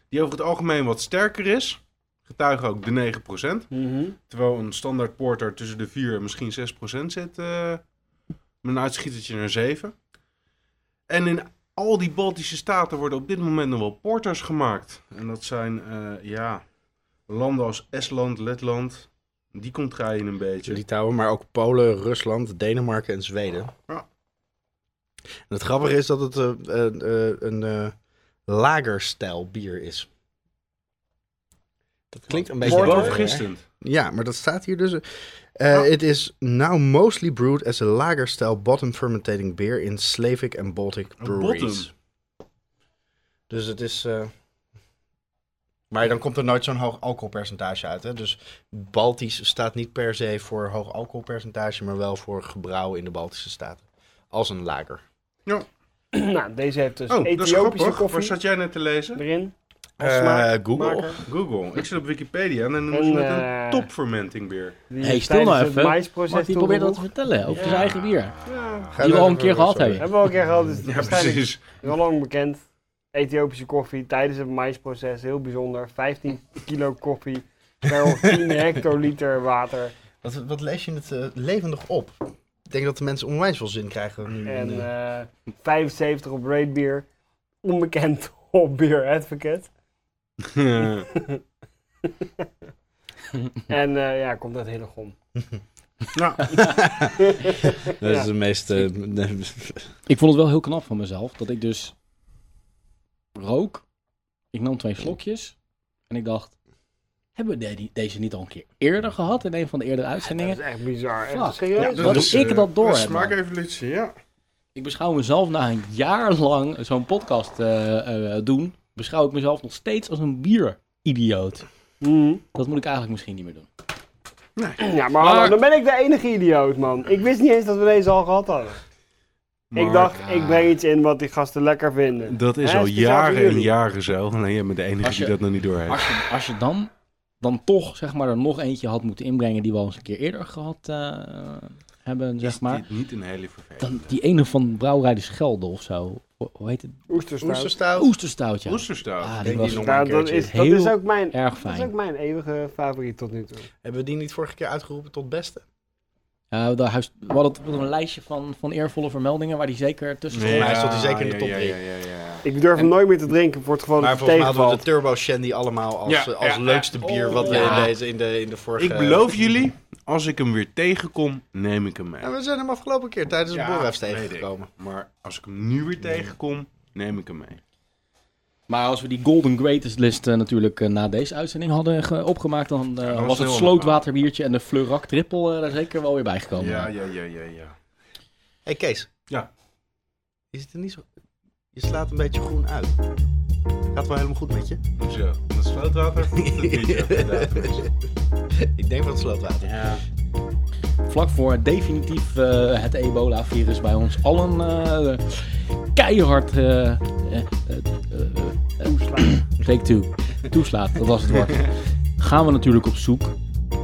Die over het algemeen wat sterker is. Getuigen ook de 9%.
Mhm.
Terwijl een standaard porter tussen de 4 en misschien 6% zit. eh, met een uitschietertje naar 7. En in al die Baltische staten worden op dit moment nog wel porters gemaakt. En dat zijn, eh, ja, landen als Estland, Letland. Die contraien een beetje.
Litouwen, maar ook Polen, Rusland, Denemarken en Zweden.
Ja.
En het grappige is dat het eh, eh, eh, een lagerstijl bier is. Dat klinkt een beetje...
Bovengistend.
Ja, maar dat staat hier dus. Uh, It is now mostly brewed as a lager style bottom fermentating beer in Slavic and Baltic breweries. Dus het is. Maar dan komt er nooit zo'n hoog alcoholpercentage uit. Hè? Dus Baltisch staat niet per se voor hoog alcoholpercentage, maar wel voor gebrouwen in de Baltische staten. Als een lager.
nou, deze heeft dus
Oh, dat is
Ethiopische koffie
Waar zat jij net te lezen?
erin. Als
Eh,
smaak-
Google.
Google. Ik zit op Wikipedia en dan noemen
En,
ze het
eh,
een top fermenting beer.
Die
Hey,
is
stil nou even. Mark, die probeert dat te vertellen over
Ja.
zijn eigen bier.
Ja,
Die we al een keer gehad hebben.
hebben we al een keer gehad. Dus
Ja,
waarschijnlijk
precies.
Heel lang bekend. Ethiopische koffie tijdens het maïsproces. Heel bijzonder. 15 kilo koffie per 10 hectoliter water.
Wat, wat lees je het eh, levendig op? Ik denk dat de mensen onwijs veel zin krijgen nu.
En
in, eh,
eh 75 op Rate Beer. Onbekend op Beer Advocate. En eh, ja, komt uit Hillegom.
nou,
dat is de meest... eh,
Ik vond het wel heel knap van mezelf dat ik dus rook. Ik nam twee slokjes en ik dacht, hebben we de- deze niet al een keer eerder gehad in een van de eerdere
Dat
uitzendingen?
is echt bizar. Echt serieus.
Ja, dat is- ik dat door.
Smaakevolutie, ja.
Ik beschouw mezelf na een jaar lang zo'n podcast eh, eh, doen, beschouw ik mezelf nog steeds als een bieridioot.
Mhm.
Dat moet ik eigenlijk misschien niet meer doen.
Ja, maar, dan ben ik de enige idioot, man. Ik wist niet eens dat we deze al gehad hadden. Ik dacht, ik breng iets in wat die gasten lekker vinden.
Dat is
Hè,
al jaren en jaren zo. Nee, jij bent de enige
je-
die dat nog niet door heeft.
Als je, als je dan, dan toch zeg maar, er nog eentje had moeten inbrengen die we al eens een keer eerder gehad eh, hebben, zeg
Is
maar.
dit niet een hele vervelende?
Dan die ene van Brouwerij de Schelde of zo. Hoe- heet het?
Oesterstout.
Oesterstout.
Oesterstout, ja.
Oesterstout.
Ah, die was
die nog
Nou, dat, is, dat
Heel
is ook mijn,
erg
dat is ook
fijn.
mijn eeuwige favoriet tot nu toe.
Hebben we die niet vorige keer uitgeroepen tot beste?
Ja, de huis, we hadden we een lijstje van, van eervolle vermeldingen waar die zeker tussen stond.
Ja, hij stond hier zeker in de top
ja,
drie.
Ja, ja, ja,
Ik durf hem nooit meer te drinken voor het geval
Maar
dat het
volgens mij hadden we de. Turbo Shandy allemaal als,
Ja,
als
ja,
leukste
ja.
bier wat we
Ja.
in, deze, in, de, in de vorige...
Ik beloof jullie, als ik hem weer tegenkom, neem ik hem mee.
Ja, we zijn hem afgelopen keer tijdens het
Ja,
tegengekomen.
Maar als ik hem nu weer tegenkom, neem ik hem mee.
Maar als we die Golden Greatest list eh, natuurlijk eh, na deze uitzending hadden ge- opgemaakt, dan eh,
was
was het slootwaterbiertje en de Fleurac triple eh, daar zeker wel weer bijgekomen.
Ja, ja, ja, ja, ja.
hey Kees.
Ja.
Is het er niet zo... Je slaat een beetje groen uit. Gaat wel helemaal goed met je?
Hoezo? Het slootwater of het biertje?
Ik denk van het slootwater.
Ja. Vlak voor definitief eh, het ebola-virus bij ons allen eh, keihard eh, take two, toeslaat, dat was het woord. Gaan we natuurlijk op zoek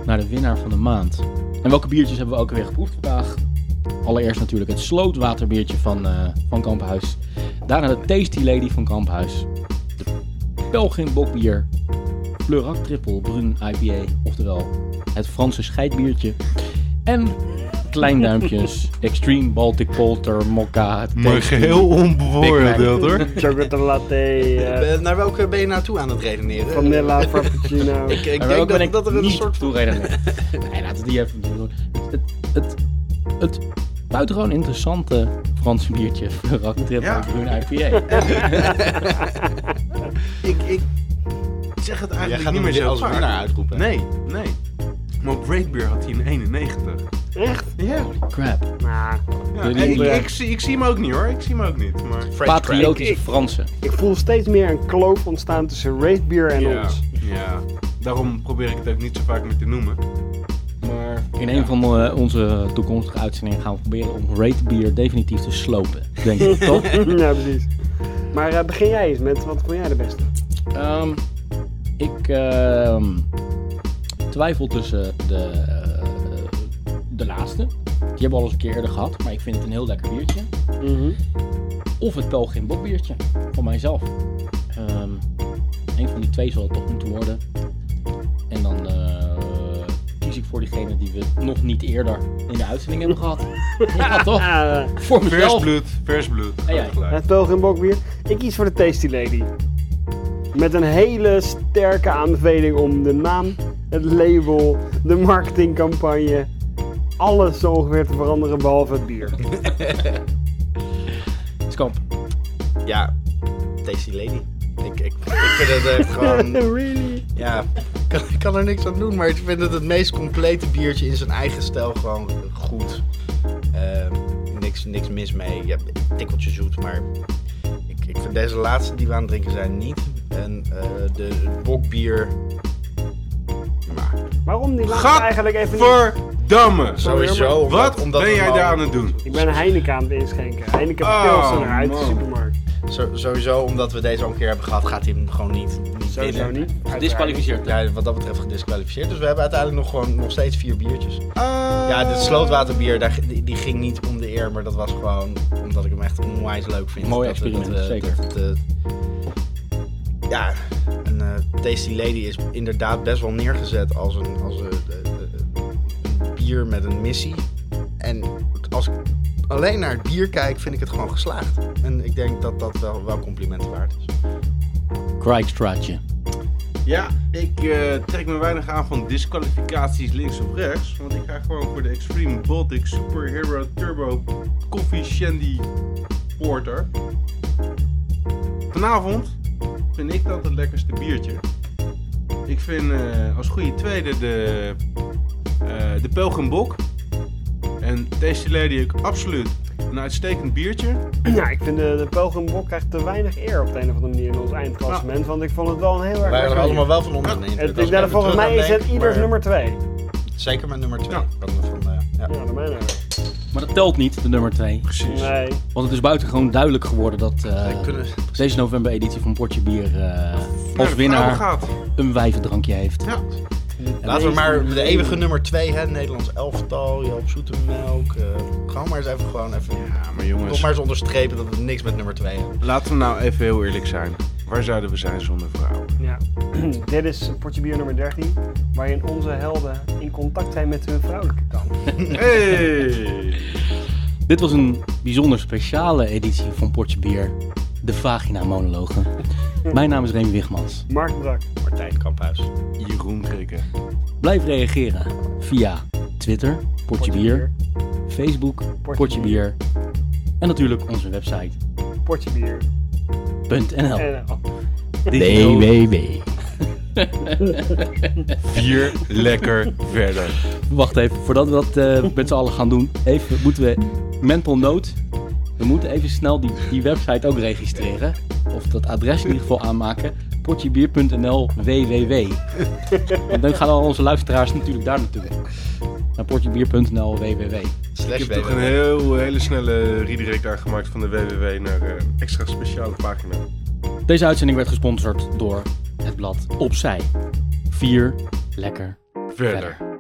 naar de winnaar van de maand. En welke biertjes hebben we ook weer geproefd vandaag? Allereerst natuurlijk het slootwaterbiertje van, van Kamphuis. Daarna de Tasty Lady van Kamphuis. De Pelgrim Bokbier. Fleurac Triple Brun IPA. Oftewel het Franse scheidbiertje. En Klein Duimpjes Extreme Baltic Polter Mokka.
Maar
Tasty
geheel onbevooroordeeld hoor.
Chocolate latte, eh,
Eh, naar welke ben je naartoe aan het redeneren?
vanilla, frappuccino.
Ik, denk dat,
ik
dat er een
niet
soort van...
toereden. Nee, laten we die even doen. Het, het, het buitengewoon interessante Franse biertje. Triple
Ja.
Brun IPA.
Ik, ik zeg het
Jij
eigenlijk
gaat
niet meer zo vaak.
winnaar uitroepen.
Nee, nee. Maar op Ratebeer had hij een 91.
Echt?
Ja.
Crap.
Nou,
ja ik, zie, ik zie hem ook niet hoor. Ik zie hem ook niet. Maar...
Patriotische
Ik- ik-
Fransen.
ik voel steeds meer een kloof ontstaan tussen Beer en
ja,
ons.
ja. Daarom probeer ik het ook niet zo vaak meer te noemen. Maar
In een van eh, onze toekomstige uitzendingen gaan we proberen om Rate Beer definitief te slopen. Denk ik, toch?
ja, precies. Maar eh, begin jij eens met, wat vond jij de beste?
Ehm, ik ehm, twijfel tussen de, eh, de laatste. Die hebben we al eens een keer eerder gehad, maar ik vind het een heel lekker biertje.
Mhm.
Of het Pelgrim Bokbiertje, van mijzelf. Ehm een van die twee zal het toch moeten worden. En dan eh, kies ik voor diegene die we nog niet eerder in de uitzending hebben gehad. Ja, toch? Voor
vers
mezelf.
bloed, vers bloed.
En jij?
Gelijk.
het Bokbier. Ik kies voor de Tasty Lady. Met een hele sterke aanbeveling om de naam, het label, de marketingcampagne, alles zo ongeveer te veranderen behalve het bier.
Skamp.
Ja, Tasty Lady. Ik, ik, ik vind het echt gewoon...
really?
Ja, ik kan, ik kan er niks aan doen, maar ik vind het het meest complete biertje in zijn eigen stijl gewoon goed. Ehm, niks, niks mis mee. Ja, tikkeltje zoet, maar ik, ik vind deze laatste die we aan het drinken zijn niet. En eh, de bokbier...
Waarom die laatste eigenlijk even niet?
Verdamme!
sowieso. omdat-
Wat
omdat
ben jij daar aan het doen?
Ik ben een Heineken aan het inschenken. Heineken
Oh,
Pilsener uit de
man.
supermarkt.
Zo- sowieso omdat we deze al een keer hebben gehad, gaat hij hem gewoon niet, niet
Sowieso niet.
Gedisqualificeerd.
Ja, wat dat betreft gedisqualificeerd. Dus we hebben uiteindelijk nog gewoon nog steeds vier biertjes.
Ah.
Ja, dit slootwaterbier, daar, die, die ging niet om de eer, maar dat was gewoon omdat ik hem echt onwijs leuk vind.
Mooi
Dat
experiment, zeker.
dat eh, ja, een eh, Tasty Lady is inderdaad best wel neergezet als een, als een, eh, eh, een bier met een missie. En als ik alleen naar het bier kijk, vind ik het gewoon geslaagd. En ik denk dat dat wel, wel complimenten waard is.
Krijgstraatje.
Ja, ik eh, trek me weinig aan van disqualificaties links of rechts. Want ik ga gewoon voor de Extreme Baltic Superhero Turbo Coffee Shandy Porter. Vanavond vind ik dat het lekkerste biertje. Ik vind eh, als goede tweede de, eh de Pelgrim Bok. En Tasty Lady ook absoluut een uitstekend biertje.
Ja, ik vind de, de Pelgrim Bok krijgt te weinig eer op de een of andere manier in ons eindklassement. Want ik vond het wel een heel erg
Wij
lekker
hebben allemaal wel van onder de indruk.
Het,
Als
ik
ik
denk,
even
volgens mij is het ieders nummer 2.
Zeker met nummer 2.
Ja.
Van, van, eh, ja.
Ja, de mijne.
Maar dat telt niet, de nummer 2.
Precies.
Nee.
Want het is buitengewoon duidelijk geworden dat eh,
kunnen,
deze november-editie van Potje Bier eh,
Naar
als winnaar een wijvendrankje heeft.
Ja.
Laten we maar de eeuwige nummer 2, hè, Nederlands elftal, Joop Zoetemelk. eh gewoon maar eens even, gewoon even,
Ja, maar jongens.
nog maar eens onderstrepen dat we niks met nummer 2 hebben.
Laten we nou even heel eerlijk zijn. Waar zouden we zijn zonder vrouwen?
Ja. Dit is potje bier nummer 13, waarin onze helden in contact zijn met hun vrouwelijke kant.
Hey!
Dit was een bijzonder speciale editie van Potje Bier, de Vagina Monologen. Mijn naam is Remy Wigmans.
Mark Brak.
Martijn Kamphuis.
Jeroen Krikke.
Blijf reageren via Twitter, Potje Bier, Facebook, Potje Bier en natuurlijk onze website
Potje bier.
.nl.
En, oh.
www.
Vier lekker verder.
Wacht even, voordat we dat eh, met z'n allen gaan doen, even moeten we mental note. We moeten even snel die, die website ook registreren. Of dat adres in ieder geval aanmaken. Portjebier.nl www. Want dan gaan al onze luisteraars natuurlijk daar naartoe. Naar portjebier.nl www.
Slash
Ik heb toch een heel, hele snelle redirect aangemaakt van de www naar een extra speciale pagina.
Deze uitzending werd gesponsord door het blad Opzij. Vier lekker
Verder.
verder.